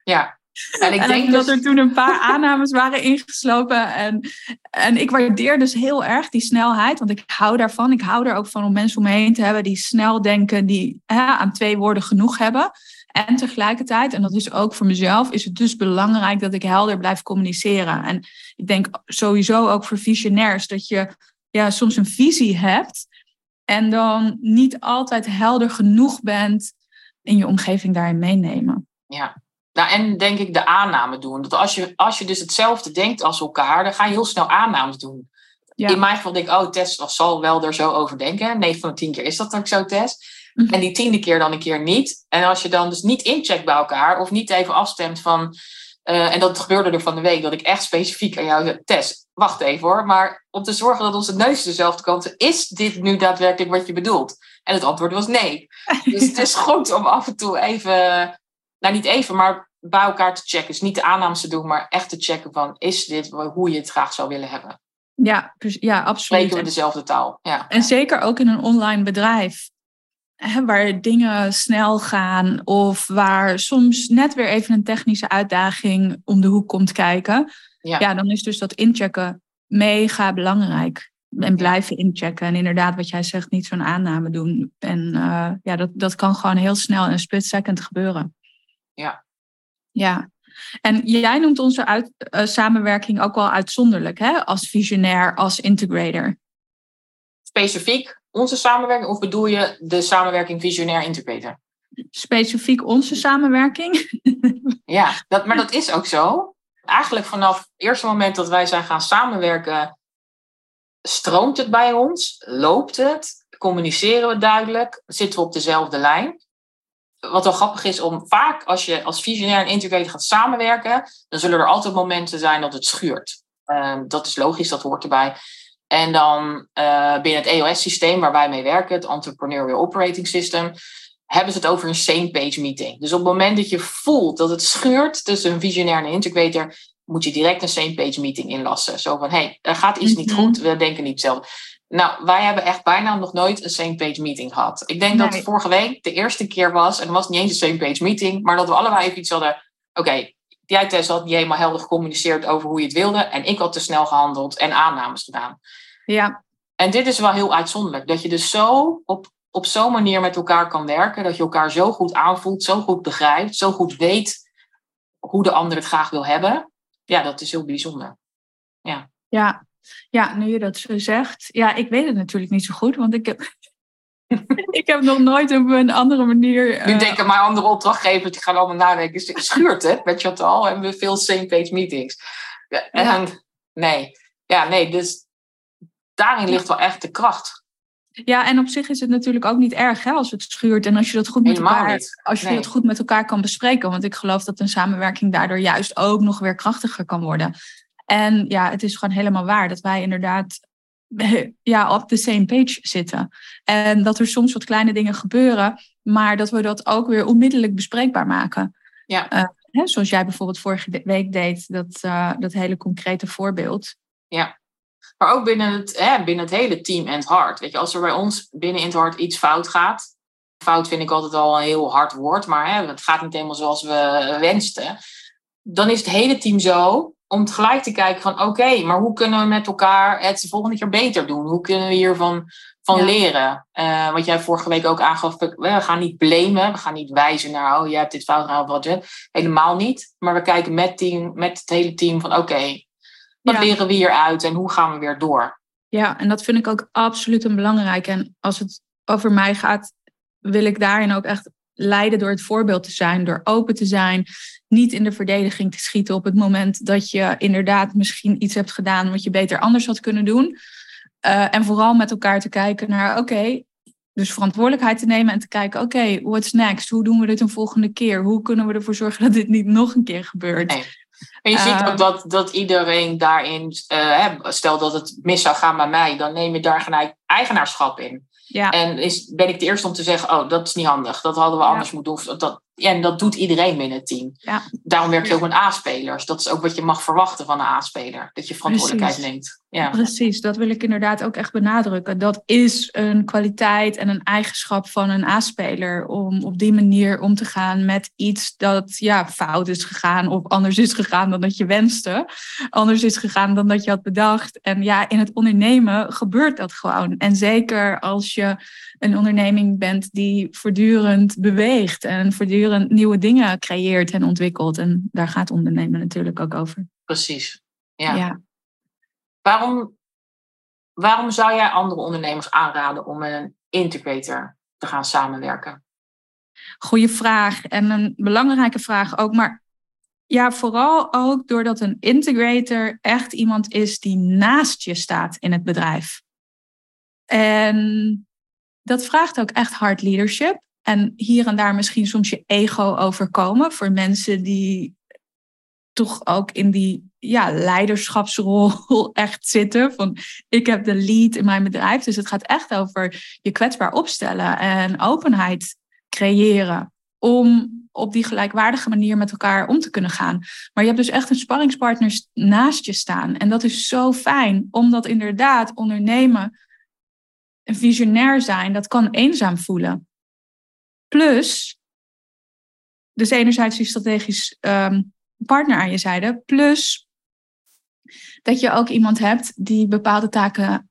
Ja. En ik denk dat dus... er toen een paar aannames waren ingeslopen. En, en ik waardeer dus heel erg die snelheid. Want ik hou daarvan. Ik hou er ook van om mensen om me heen te hebben die snel denken, die hè, aan twee woorden genoeg hebben. En tegelijkertijd, en dat is ook voor mezelf, is het dus belangrijk dat ik helder blijf communiceren. En ik denk sowieso ook voor visionairs dat je ja, soms een visie hebt en dan niet altijd helder genoeg bent in je omgeving daarin meenemen. Ja, nou, en denk ik de aanname doen. Dat als je, als je dus hetzelfde denkt als elkaar, dan ga je heel snel aannames doen. In mijn geval denk ik, oh, Tess zal wel er zo over denken. 9 van de 10 keer is dat ook zo, Tess. Mhm. En die tiende keer dan een keer niet. En als je dan dus niet incheckt bij elkaar of niet even afstemt van. Uh, en dat gebeurde er van de week, dat ik echt specifiek aan jou zei: Tess, wacht even hoor. Maar om te zorgen dat onze neus dezelfde kant is, dit nu daadwerkelijk wat je bedoelt? En het antwoord was nee. Dus het is goed om af en toe even, nou niet even, maar bij elkaar te checken. Dus niet de aannames te doen, maar echt te checken van: is dit hoe je het graag zou willen hebben? Ja, ja absoluut. Spreken we dezelfde taal? Ja. En zeker ook in een online bedrijf waar dingen snel gaan of waar soms net weer even een technische uitdaging om de hoek komt kijken. Ja, dan is dus dat inchecken mega belangrijk. En blijven inchecken. En inderdaad, wat jij zegt, niet zo'n aanname doen. En uh, ja, dat, dat kan gewoon heel snel in een split second gebeuren. Ja. Ja. En jij noemt onze uit, uh, samenwerking ook wel uitzonderlijk, hè? Als visionair, als integrator. Specifiek onze samenwerking of bedoel je de samenwerking visionair integrator? Specifiek onze samenwerking? ja, dat, maar dat is ook zo. Eigenlijk vanaf het eerste moment dat wij zijn gaan samenwerken, stroomt het bij ons, loopt het, communiceren we duidelijk, zitten we op dezelfde lijn. Wat wel grappig is om vaak als je als visionair en integrator gaat samenwerken, dan zullen er altijd momenten zijn dat het schuurt. Ehm, dat is logisch, dat hoort erbij. En dan uh, binnen het EOS-systeem waar wij mee werken, het Entrepreneurial Operating System, hebben ze het over een same page meeting. Dus op het moment dat je voelt dat het schuurt tussen een visionair en een integrator, moet je direct een same page meeting inlassen. Zo van, hé, hey, er gaat iets niet mhm. goed, we denken niet hetzelfde. Nou, wij hebben echt bijna nog nooit een same page meeting gehad. Ik denk dat vorige week de eerste keer was, en het was niet eens een same page meeting, maar dat we allebei even iets hadden. Oké, jij Tess had niet helemaal helder gecommuniceerd over hoe je het wilde, en ik had te snel gehandeld en aannames gedaan. Ja. En dit is wel heel uitzonderlijk, dat je dus zo op op zo'n manier met elkaar kan werken, dat je elkaar zo goed aanvoelt, zo goed begrijpt, zo goed weet hoe de ander het graag wil hebben. Ja, dat is heel bijzonder. Ja. Ja. Ja, nu je dat zo zegt. Ja, ik weet het natuurlijk niet zo goed, want ik heb, ik heb nog nooit op een andere manier. Nu uh... denken mijn andere opdrachtgevers, die gaan allemaal nadenken. Schuurt het met je al? Hebben we veel same page meetings? En, nee. Ja, nee, dus daarin ligt wel echt de kracht. Ja, en op zich is het natuurlijk ook niet erg hè, als het schuurt en als je dat goed met elkaar, als je dat goed met elkaar kan bespreken. Want ik geloof dat een samenwerking daardoor juist ook nog weer krachtiger kan worden. En ja, het is gewoon helemaal waar dat wij inderdaad ja, op de same page zitten. En dat er soms wat kleine dingen gebeuren, maar dat we dat ook weer onmiddellijk bespreekbaar maken. Ja. Uh, hè, zoals jij bijvoorbeeld vorige week deed, dat, uh, dat hele concrete voorbeeld. Ja. Maar ook binnen het, hè, binnen het hele team en het hart. Weet je, als er bij ons binnen in het hart iets fout gaat. Fout vind ik altijd al een heel hard woord, maar hè, het gaat niet helemaal zoals we wensten. Dan is het hele team zo om tegelijk te kijken van oké, maar hoe kunnen we met elkaar het de volgende keer beter doen? Hoe kunnen we hiervan van leren? Uh, wat jij vorige week ook aangaf, we gaan niet blamen, we gaan niet wijzen naar oh, jij hebt dit fout gedaan, wat helemaal niet. Maar we kijken met, team, met het hele team van oké, wat leren we hieruit en hoe gaan we weer door? Ja, en dat vind ik ook absoluut een belangrijk. En als het over mij gaat, wil ik daarin ook echt leiden door het voorbeeld te zijn, door open te zijn, niet in de verdediging te schieten op het moment dat je inderdaad misschien iets hebt gedaan wat je beter anders had kunnen doen. Uh, en vooral met elkaar te kijken naar, oké, dus verantwoordelijkheid te nemen en te kijken, oké, okay, what's next? Hoe doen we dit een volgende keer? Hoe kunnen we ervoor zorgen dat dit niet nog een keer gebeurt? En je ziet ook ehm. dat, dat iedereen daarin, uh, stel dat het mis zou gaan bij mij, dan neem je daar gelijk eigenaarschap in. Ja. En is, ben ik de eerste om te zeggen, oh, dat is niet handig, dat hadden we anders moeten doen. Dat, ja, en dat doet iedereen binnen het team. Ja. Daarom werk je ook met A-spelers. Dat is ook wat je mag verwachten van een A-speler. Dat je verantwoordelijkheid neemt. Ja. Precies, dat wil ik inderdaad ook echt benadrukken. Dat is een kwaliteit en een eigenschap van een A-speler. Om op die manier om te gaan met iets dat ja, fout is gegaan. Of anders is gegaan dan dat je wenste. Anders is gegaan dan dat je had bedacht. En ja, in het ondernemen gebeurt dat gewoon. En zeker als je een onderneming bent die voortdurend beweegt en voortdurend nieuwe dingen creëert en ontwikkelt. En daar gaat ondernemen natuurlijk ook over. Precies. Ja. ja. Waarom, waarom zou jij andere ondernemers aanraden om met een integrator te gaan samenwerken? Goeie vraag en een belangrijke vraag ook. Maar ja, vooral ook doordat een integrator echt iemand is die naast je staat in het bedrijf. En dat vraagt ook echt hard leadership. En hier en daar misschien soms je ego overkomen voor mensen die toch ook in die ja, leiderschapsrol echt zitten. Van ik heb de lead in mijn bedrijf. Dus het gaat echt over je kwetsbaar opstellen en openheid creëren. Om op die gelijkwaardige manier met elkaar om te kunnen gaan. Maar je hebt dus echt een sparringspartner naast je staan. En dat is zo fijn, omdat inderdaad ondernemen een visionair zijn, dat kan eenzaam voelen. Plus, dus enerzijds die strategisch um, partner aan je zijde, plus dat je ook iemand hebt die bepaalde taken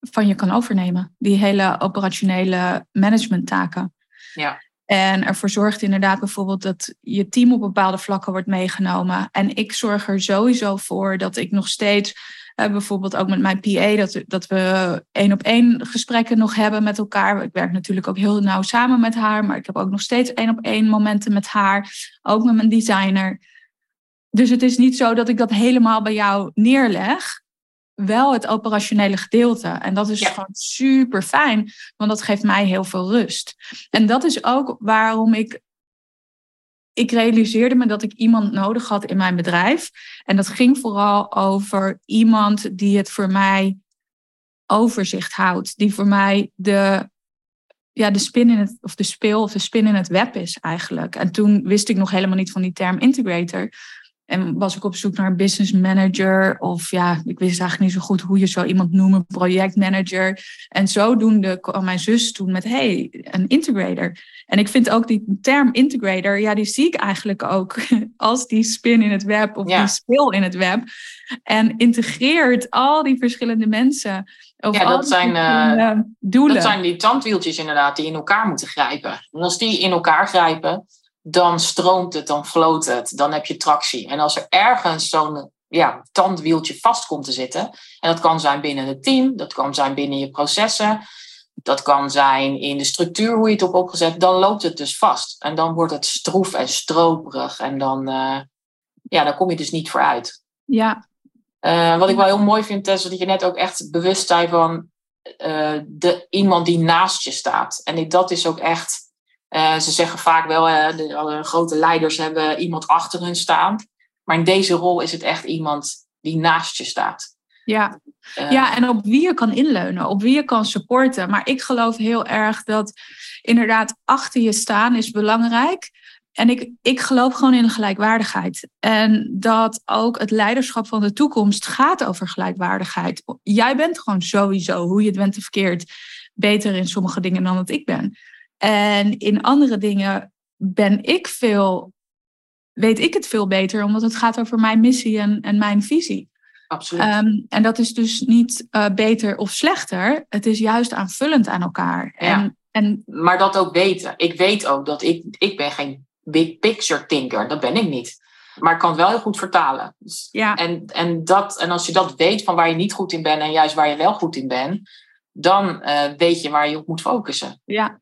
van je kan overnemen. Die hele operationele managementtaken. Ja. En ervoor zorgt inderdaad bijvoorbeeld dat je team op bepaalde vlakken wordt meegenomen. En ik zorg er sowieso voor dat ik nog steeds uh, bijvoorbeeld ook met mijn PA, dat, dat we één op één gesprekken nog hebben met elkaar. Ik werk natuurlijk ook heel nauw samen met haar, maar ik heb ook nog steeds één op één momenten met haar. Ook met mijn designer. Dus het is niet zo dat ik dat helemaal bij jou neerleg. Wel het operationele gedeelte. En dat is gewoon super fijn, want dat geeft mij heel veel rust. En dat is ook waarom ik. Ik realiseerde me dat ik iemand nodig had in mijn bedrijf. En dat ging vooral over iemand die het voor mij overzicht houdt. Die voor mij de ja, de spin in het, of de speel of de spin in het web is eigenlijk. En toen wist ik nog helemaal niet van die term integrator. En was ik op zoek naar een business manager. Of ja, ik wist eigenlijk niet zo goed hoe je zo iemand noemt, projectmanager. En zodoende kwam mijn zus toen met, hey, een integrator. En ik vind ook die term integrator, ja, die zie ik eigenlijk ook als die spin in het web of die speel in het web. En integreert al die verschillende mensen. ja, dat zijn, uh, doelen. dat zijn die tandwieltjes inderdaad die in elkaar moeten grijpen. En als die in elkaar grijpen, dan stroomt het, dan floot het, dan heb je tractie. En als er ergens zo'n ja, tandwieltje vast komt te zitten, en dat kan zijn binnen het team, dat kan zijn binnen je processen, dat kan zijn in de structuur hoe je het hebt opgezet, dan loopt het dus vast. En dan wordt het stroef en stroperig en dan, uh, ja, dan kom je dus niet vooruit. Ja. Uh, wat ik wel heel mooi vind, Tess, dat je net ook echt bewust zei van uh, de, iemand die naast je staat. En dat is ook echt uh, ze zeggen vaak wel, uh, de, grote leiders hebben iemand achter hun staan. Maar in deze rol is het echt iemand die naast je staat. Ja. Uh, ja, en op wie je kan inleunen, op wie je kan supporten. Maar ik geloof heel erg dat inderdaad achter je staan is belangrijk. En ik, ik geloof gewoon in gelijkwaardigheid. En dat ook het leiderschap van de toekomst gaat over gelijkwaardigheid. Jij bent gewoon sowieso, hoe je het bent of verkeerd, beter in sommige dingen dan dat ik ben. En in andere dingen ben ik veel, weet ik het veel beter, omdat het gaat over mijn missie en, en mijn visie. Absoluut. Um, en dat is dus niet uh, beter of slechter. Het is juist aanvullend aan elkaar. Ja. En, en, maar dat ook weten. Ik weet ook dat ik, ik ben geen big picture thinker. Dat ben ik niet. Maar ik kan het wel heel goed vertalen. Dus, ja. en, en, dat, en als je dat weet van waar je niet goed in bent en juist waar je wel goed in bent, dan uh, weet je waar je op moet focussen. Ja,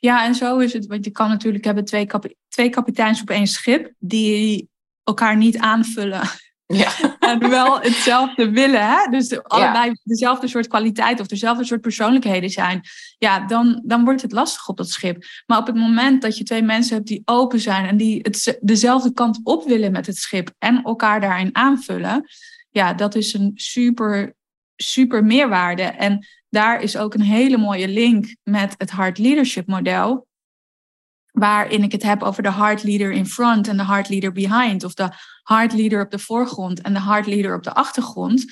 ja, en zo is het. Want je kan natuurlijk hebben twee, kap twee kapiteins op één schip die elkaar niet aanvullen. Ja. en wel hetzelfde willen. Hè? Dus allebei dezelfde soort kwaliteit of dezelfde soort persoonlijkheden zijn. Ja, dan, dan wordt het lastig op dat schip. Maar op het moment dat je twee mensen hebt die open zijn en die het, dezelfde kant op willen met het schip en elkaar daarin aanvullen. Ja, dat is een super, super meerwaarde. En daar is ook een hele mooie link met het Heart Leadership model. Waarin ik het heb over de Heart Leader in front en de Heart Leader behind. Of de Heart Leader op de voorgrond en de Heart Leader op de achtergrond.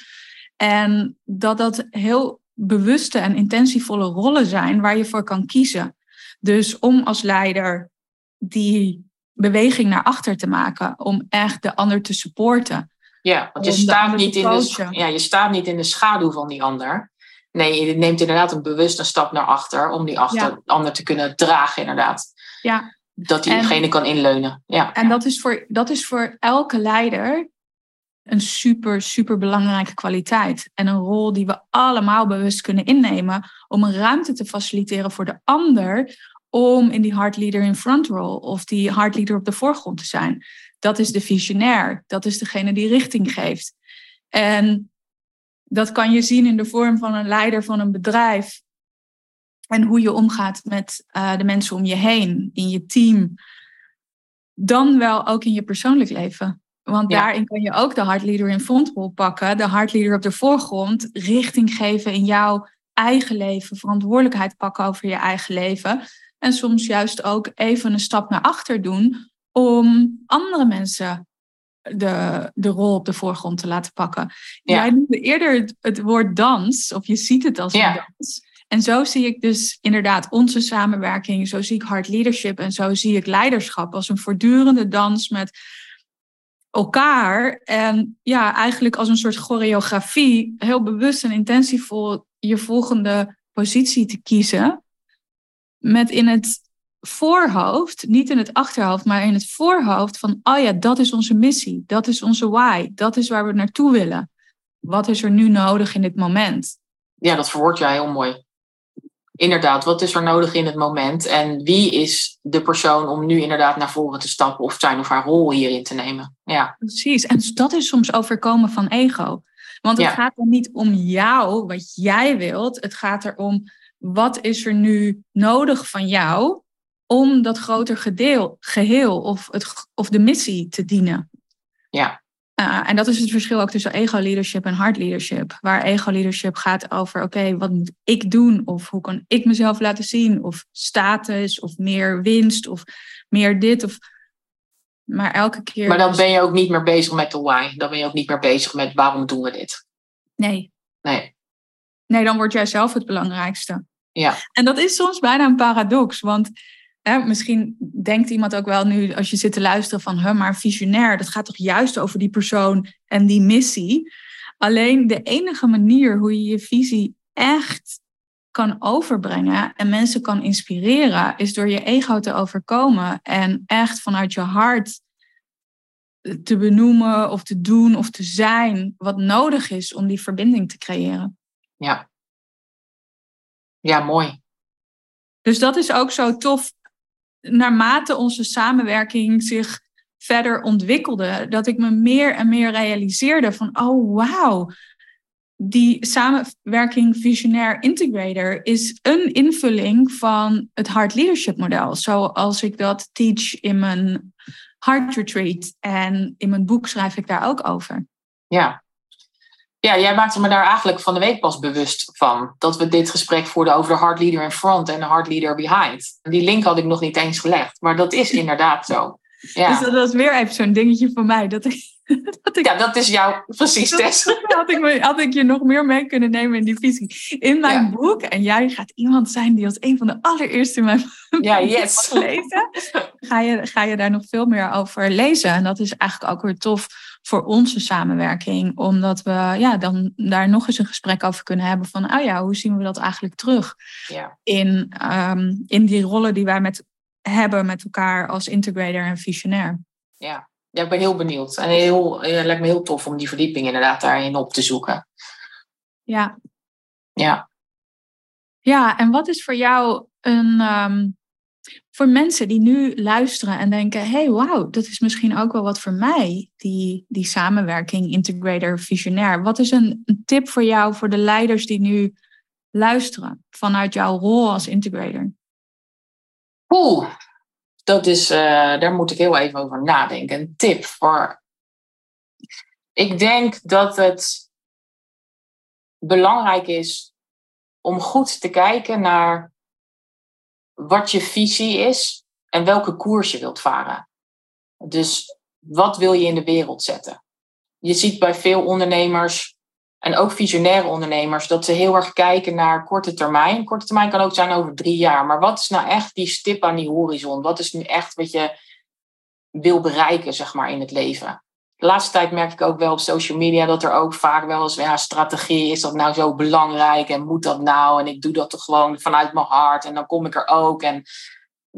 En dat dat heel bewuste en intentievolle rollen zijn waar je voor kan kiezen. Dus om als leider die beweging naar achter te maken, om echt de ander te supporten. Ja, want je staat, niet in de, ja, je staat niet in de schaduw van die ander. Nee, je neemt inderdaad een bewuste stap naar achter om die achter, ander te kunnen dragen, inderdaad. Ja. Dat diegene kan inleunen. Ja. En dat is, voor, dat is voor elke leider een super, super belangrijke kwaliteit. En een rol die we allemaal bewust kunnen innemen om een ruimte te faciliteren voor de ander om in die hard leader in front role of die hard leader op de voorgrond te zijn. Dat is de visionair. Dat is degene die richting geeft. En dat kan je zien in de vorm van een leider van een bedrijf. En hoe je omgaat met uh, de mensen om je heen, in je team. Dan wel ook in je persoonlijk leven. Want ja. daarin kan je ook de hardleader in frontrol pakken, de hardleader op de voorgrond, richting geven in jouw eigen leven, verantwoordelijkheid pakken over je eigen leven. En soms juist ook even een stap naar achter doen om andere mensen de, de rol op de voorgrond te laten pakken. Ja. Jij noemde eerder het, het, woord dans, of je ziet het als een dans. En zo zie ik dus inderdaad onze samenwerking, zo zie ik hard leadership en zo zie ik leiderschap als een voortdurende dans met elkaar. En ja, eigenlijk als een soort choreografie, heel bewust en intensievol je volgende positie te kiezen. Met in het voorhoofd, niet in het achterhoofd, maar in het voorhoofd van, oh ja, dat is onze missie, dat is onze why, dat is waar we naartoe willen. Wat is er nu nodig in dit moment? Ja, dat verwoord jij heel mooi. inderdaad, wat is er nodig in het moment? En wie is de persoon om nu inderdaad naar voren te stappen of zijn of haar rol hierin te nemen? Ja. Precies. En dat is soms overkomen van ego. Want het gaat er niet om jou, wat jij wilt. Het gaat erom wat is er nu nodig van jou om dat groter gedeel, geheel of, het, of de missie te dienen. Ja. Uh, en dat is het verschil ook tussen ego-leadership en hard-leadership. Waar ego-leadership gaat over, oké, wat moet ik doen? Of hoe kan ik mezelf laten zien? Of status, of meer winst, of meer dit. Of... Maar elke keer... Maar dan ben je ook niet meer bezig met de why. Dan ben je ook niet meer bezig met waarom doen we dit. Nee. Nee. Nee, dan word jij zelf het belangrijkste. Ja. En dat is soms bijna een paradox, want hè, misschien denkt iemand ook wel nu als je zit te luisteren van, hè, maar visionair, dat gaat toch juist over die persoon en die missie. Alleen de enige manier hoe je je visie echt kan overbrengen en mensen kan inspireren, is door je ego te overkomen en echt vanuit je hart te benoemen of te doen of te zijn wat nodig is om die verbinding te creëren. Ja. Ja, mooi. Dus dat is ook zo tof. Naarmate onze samenwerking zich verder ontwikkelde, dat ik me meer en meer realiseerde van, oh wauw, die samenwerking Visionair Integrator is een invulling van het Hard Leadership model, zoals ik dat teach in mijn Heart Retreat en in mijn boek schrijf ik daar ook over. Ja, ja, jij maakte me daar eigenlijk van de week pas bewust van. Dat we dit gesprek voerden over de hard leader in front en de hard leader behind. Die link had ik nog niet eens gelegd, maar dat is inderdaad zo. Ja. Dus dat was weer even zo'n dingetje voor mij. Dat ik, dat ik, ja, dat is jouw precies test. Had ik, had ik je nog meer mee kunnen nemen in die visie. In mijn boek. En jij gaat iemand zijn die als een van de allereerste in mijn ja, yes. lezen. Ga je, ga je daar nog veel meer over lezen. En dat is eigenlijk ook weer tof voor onze samenwerking. Omdat we ja, dan daar nog eens een gesprek over kunnen hebben van, oh ja, hoe zien we dat eigenlijk terug ja. in, um, in die rollen die wij met, hebben met elkaar als integrator en visionair. Ja. ja, ik ben heel benieuwd. En heel, het lijkt me heel tof om die verdieping inderdaad daarin op te zoeken. Ja. Ja. Ja, en wat is voor jou een, um, voor mensen die nu luisteren en denken: hey, wauw, dat is misschien ook wel wat voor mij, die, die samenwerking, integrator, visionair. Wat is een, een tip voor jou, voor de leiders die nu luisteren vanuit jouw rol als integrator? Oeh, dat is, uh, daar moet ik heel even over nadenken. Een tip voor. Ik denk dat het belangrijk is om goed te kijken naar wat je visie is en welke koers je wilt varen. Dus wat wil je in de wereld zetten? Je ziet bij veel ondernemers en ook visionaire ondernemers dat ze heel erg kijken naar korte termijn. Korte termijn kan ook zijn over drie jaar. Maar wat is nou echt die stip aan die horizon? Wat is nu echt wat je wil bereiken, zeg maar, in het leven? De laatste tijd merk ik ook wel op social media dat er ook vaak wel eens, ja, strategie, is dat nou zo belangrijk en moet dat nou? En ik doe dat toch gewoon vanuit mijn hart en dan kom ik er ook. En,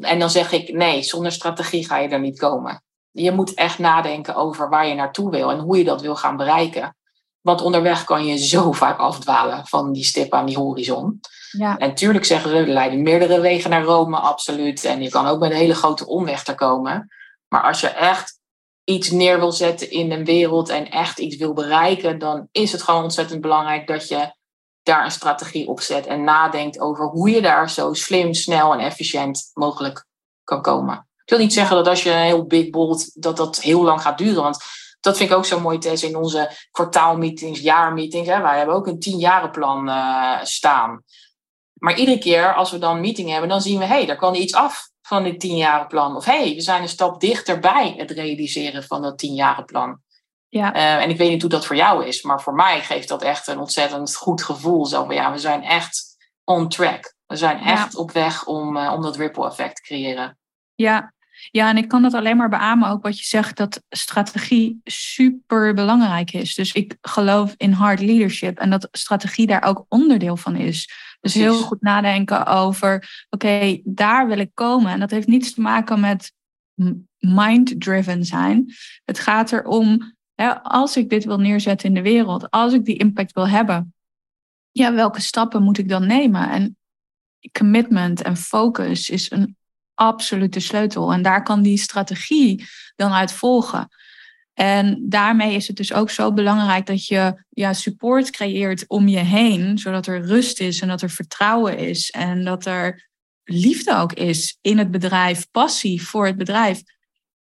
en dan zeg ik, nee, zonder strategie ga je er niet komen. Je moet echt nadenken over waar je naartoe wil en hoe je dat wil gaan bereiken. Want onderweg kan je zo vaak afdwalen van die stip aan die horizon. Ja. En natuurlijk zeggen we, er leiden meerdere wegen naar Rome, absoluut. En je kan ook met een hele grote omweg er komen. Maar als je echt iets neer wil zetten in een wereld en echt iets wil bereiken, dan is het gewoon ontzettend belangrijk dat je daar een strategie op zet en nadenkt over hoe je daar zo slim, snel en efficiënt mogelijk kan komen. Ik wil niet zeggen dat als je een heel big bold, dat dat heel lang gaat duren, want dat vind ik ook zo mooi, Tess, in onze kwartaalmeetings, jaarmeetings. Hè. Wij hebben ook een tienjarenplan uh, staan. Maar iedere keer als we dan een meeting hebben, dan zien we, hé, hey, daar kan iets af van dit tienjarenplan. Of hé, hey, we zijn een stap dichterbij het realiseren van dat tienjarenplan. Ja. Uh, en ik weet niet hoe dat voor jou is, maar voor mij geeft dat echt een ontzettend goed gevoel. Zo van ja, we zijn echt on track. We zijn echt Ja. op weg om, uh, om dat ripple effect te creëren. Ja. ja, en ik kan dat alleen maar beamen, ook wat je zegt, dat strategie super belangrijk is. Dus ik geloof in hard leadership en dat strategie daar ook onderdeel van is. Dus heel goed nadenken over, oké, daar wil ik komen. En dat heeft niets te maken met mind-driven zijn. Het gaat erom, hè, als ik dit wil neerzetten in de wereld, als ik die impact wil hebben, ja, welke stappen moet ik dan nemen? En commitment en focus is een absolute sleutel. En daar kan die strategie dan uit volgen. En daarmee is het dus ook zo belangrijk dat je ja, support creëert om je heen, zodat er rust is en dat er vertrouwen is en dat er liefde ook is in het bedrijf, passie voor het bedrijf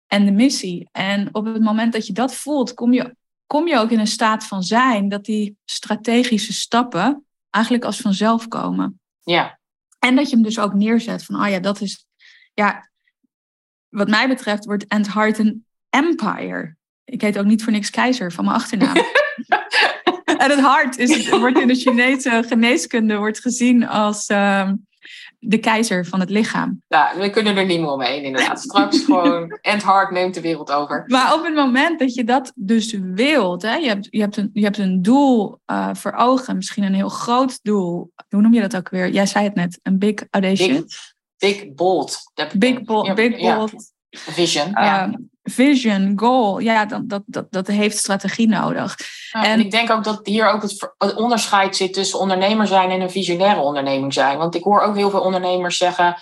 en de missie. En op het moment dat je dat voelt, kom je, kom je ook in een staat van zijn dat die strategische stappen eigenlijk als vanzelf komen. Ja. En dat je hem dus ook neerzet van, oh ja, dat is, ja, wat mij betreft wordt End Heart een empire. Ik heet ook niet voor niks keizer van mijn achternaam. en het hart is, wordt in de Chinese geneeskunde wordt gezien als ehm, de keizer van het lichaam. Ja, we kunnen er niet meer omheen inderdaad. Straks gewoon End Heart neemt de wereld over. Maar op het moment dat je dat dus wilt, hè, je, hebt, je, hebt een, je hebt een doel uh, voor ogen, misschien een heel groot doel. Hoe noem je dat ook weer? Jij zei het net, een big audacious. Big, big bold. Big, bold, big bold. Vision. Ja. Vision, goal, ja, dat, dat, dat, dat heeft strategie nodig. Ja, en, ik denk ook dat hier ook het, het, onderscheid zit tussen ondernemer zijn en een visionaire onderneming zijn. Want ik hoor ook heel veel ondernemers zeggen: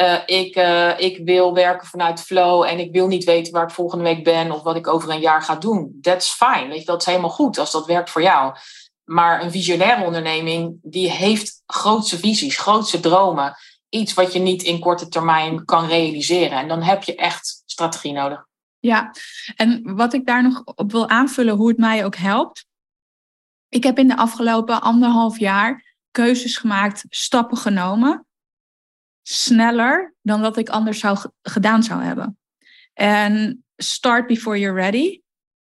uh, ik, uh, ik wil werken vanuit flow en ik wil niet weten waar ik volgende week ben of wat ik over een jaar ga doen. That's fine, weet je, dat is helemaal goed als dat werkt voor jou. Maar een visionaire onderneming, die heeft grootse visies, grootse dromen. Iets wat je niet in korte termijn kan realiseren. En dan heb je echt strategie nodig. Ja, en wat ik daar nog op wil aanvullen, hoe het mij ook helpt. Ik heb in de afgelopen anderhalf jaar keuzes gemaakt, stappen genomen. Sneller dan dat ik anders zou gedaan zou hebben. En start before you're ready,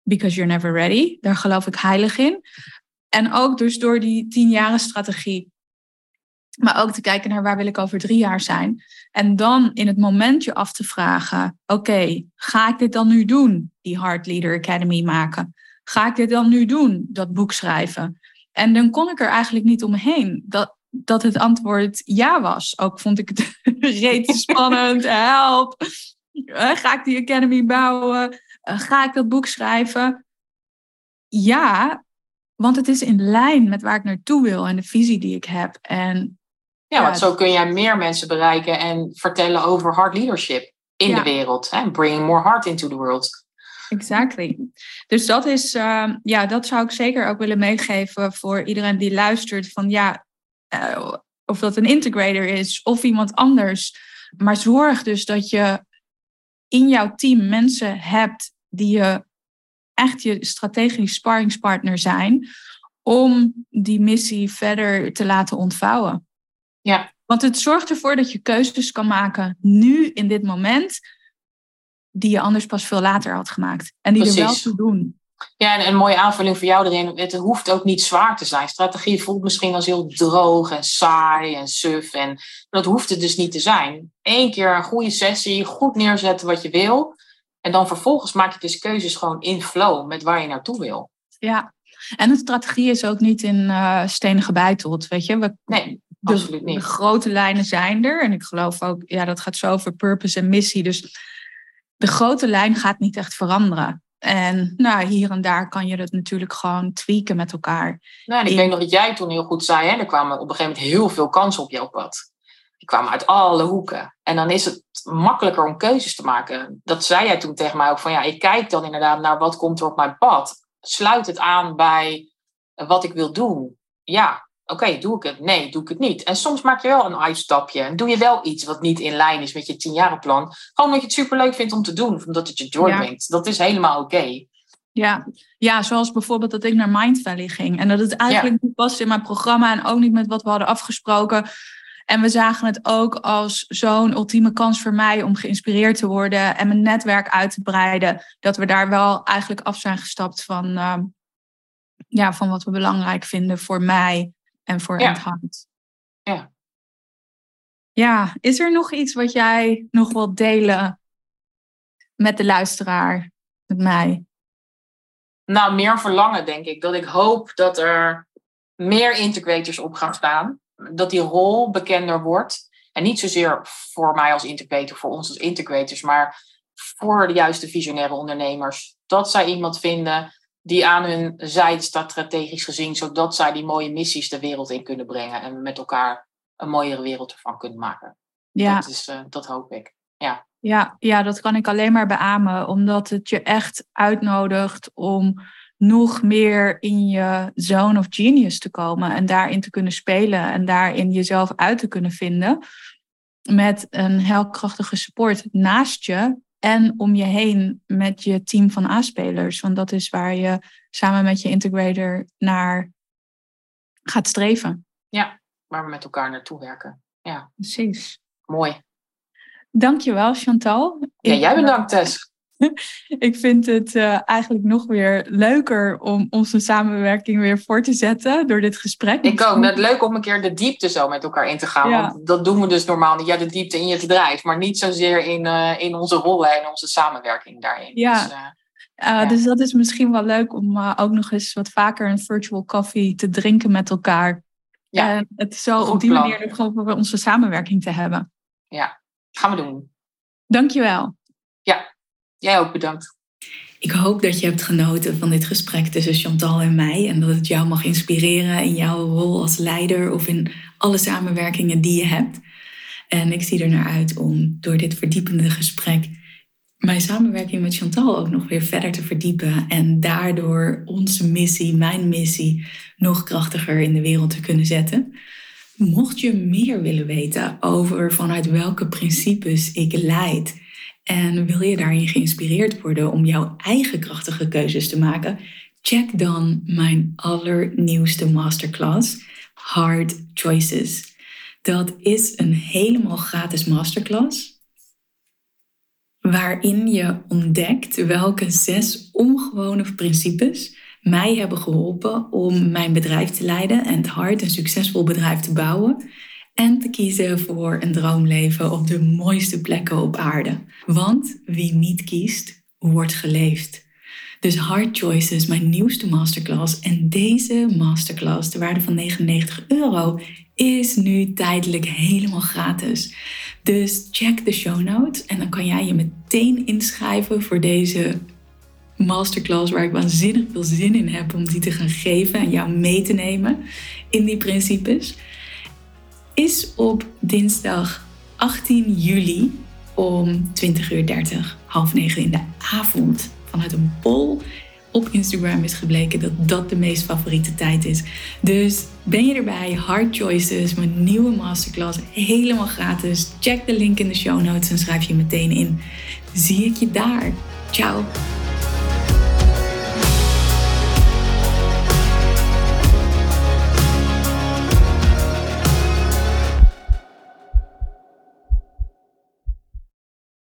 because you're never ready. Daar geloof ik heilig in. En ook dus door die tien jaren strategie. Maar ook te kijken naar waar wil ik over drie jaar zijn. En dan in het moment je af te vragen: oké, ga ik dit dan nu doen? Die Heart Leader Academy maken. Ga ik dit dan nu doen? Dat boek schrijven. En dan kon ik er eigenlijk niet omheen dat, dat het antwoord ja was. Ook vond ik het reeds spannend. Help. Eh, ga ik die Academy bouwen? Eh, ga ik dat boek schrijven? Ja, want het is in lijn met waar ik naartoe wil en de visie die ik heb. En ja, want zo kun jij meer mensen bereiken en vertellen over hard leadership in de wereld. Hè? Bringing more heart into the world. Exactly. Dus dat is, uh, ja, dat zou ik zeker ook willen meegeven voor iedereen die luistert. Van ja, uh, of dat een integrator is of iemand anders. Maar zorg dus dat je in jouw team mensen hebt die je echt je strategisch sparringspartner zijn. Om die missie verder te laten ontvouwen. Ja. Want het zorgt ervoor dat je keuzes kan maken nu in dit moment, die je anders pas veel later had gemaakt. En die Precies. er wel toe doen. Ja, en een mooie aanvulling voor jou erin. Het hoeft ook niet zwaar te zijn. Strategie voelt misschien als heel droog en saai en suf. En dat hoeft het dus niet te zijn. Eén keer een goede sessie, goed neerzetten wat je wil. En dan vervolgens maak je dus keuzes gewoon in flow met waar je naartoe wil. Ja, en een strategie is ook niet in uh, stenen gebeiteld. Weet je, we, nee de, de, grote lijnen zijn er. En ik geloof ook, ja, dat gaat zo over purpose en missie. Dus de grote lijn gaat niet echt veranderen. En nou, hier en daar kan je het natuurlijk gewoon tweaken met elkaar. Nou, en ik denk nog dat jij toen heel goed zei, hè, er kwamen op een gegeven moment heel veel kansen op jouw pad. Die kwamen uit alle hoeken. En dan is het makkelijker om keuzes te maken. Dat zei jij toen tegen mij ook van ja, ik kijk dan inderdaad naar wat komt er op mijn pad. Sluit het aan bij wat ik wil doen. Ja, Oké, doe ik het? Nee, doe ik het niet. En soms maak je wel een uitstapje. En doe je wel iets wat niet in lijn is met je tienjarenplan. Gewoon omdat je het superleuk vindt om te doen. Of omdat het je joy brengt. Dat is helemaal oké. Ja. ja, zoals bijvoorbeeld dat ik naar Mind Valley ging. En dat het eigenlijk niet past in mijn programma. En ook niet met wat we hadden afgesproken. En we zagen het ook als zo'n ultieme kans voor mij om geïnspireerd te worden. En mijn netwerk uit te breiden. Dat we daar wel eigenlijk af zijn gestapt van, uh, ja, van wat we belangrijk vinden voor mij en voor ja. hart. Ja. Ja, is er nog iets wat jij nog wilt delen met de luisteraar, met mij? Nou, meer verlangen denk ik. Dat ik hoop dat er meer integrators op gaan staan. Dat die rol bekender wordt. En niet zozeer voor mij als integrator, voor ons als integrators, maar voor de juiste visionaire ondernemers. Dat zij iemand vinden die aan hun zijde staat strategisch gezien, zodat zij die mooie missies de wereld in kunnen brengen en met elkaar een mooiere wereld ervan kunnen maken. Ja. Dat, is, uh, dat hoop ik. Ja. Ja, ja, dat kan ik alleen maar beamen, omdat het je echt uitnodigt om nog meer in je zone of genius te komen en daarin te kunnen spelen en daarin jezelf uit te kunnen vinden. Met een heel krachtige support naast je en om je heen met je team van A-spelers. Want dat is waar je samen met je integrator naar gaat streven. Ja, waar we met elkaar naartoe werken. Ja. Precies. Mooi. Dankjewel, Chantal. Ja, jij bedankt, Tess. ik vind het uh, eigenlijk nog weer leuker om onze samenwerking weer voor te zetten door dit gesprek. Ik ook. Net leuk om een keer de diepte zo met elkaar in te gaan. Ja. Want dat doen we dus normaal niet. Ja, de diepte in je bedrijf, maar niet zozeer in, uh, in onze rollen en onze samenwerking daarin. Ja. Dus, uh, ja. dus dat is misschien wel leuk om ook nog eens wat vaker een virtual coffee te drinken met elkaar. Ja. En het zo op die plan. manier ook gewoon onze samenwerking te hebben. Ja, gaan we doen. Dankjewel. Ja, Jij ook bedankt. Ik hoop dat je hebt genoten van dit gesprek tussen Chantal en mij en dat het jou mag inspireren in jouw rol als leider of in alle samenwerkingen die je hebt. En ik zie er naar uit om door dit verdiepende gesprek mijn samenwerking met Chantal ook nog weer verder te verdiepen en daardoor onze missie, mijn missie, nog krachtiger in de wereld te kunnen zetten. Mocht je meer willen weten over vanuit welke principes ik leid en wil je daarin geïnspireerd worden om jouw eigen krachtige keuzes te maken? Check dan mijn allernieuwste masterclass, Hard Choices. Dat is een helemaal gratis masterclass waarin je ontdekt welke zes ongewone principes mij hebben geholpen om mijn bedrijf te leiden en het hard en succesvol bedrijf te bouwen en te kiezen voor een droomleven op de mooiste plekken op aarde. Want wie niet kiest, wordt geleefd. Dus Hard Choices, mijn nieuwste masterclass. En deze masterclass, de waarde van 99 euro, is nu tijdelijk helemaal gratis. Dus check de show notes en dan kan jij je meteen inschrijven voor deze masterclass waar ik waanzinnig veel zin in heb om die te gaan geven en jou mee te nemen in die principes is op dinsdag 18 juli om 20 uur 30, half negen in de avond. Vanuit een poll op Instagram is gebleken dat dat de meest favoriete tijd is. Dus ben je erbij? Hard Choices, mijn nieuwe masterclass, helemaal gratis. Check de link in de show notes en schrijf je meteen in. Zie ik je daar. Ciao.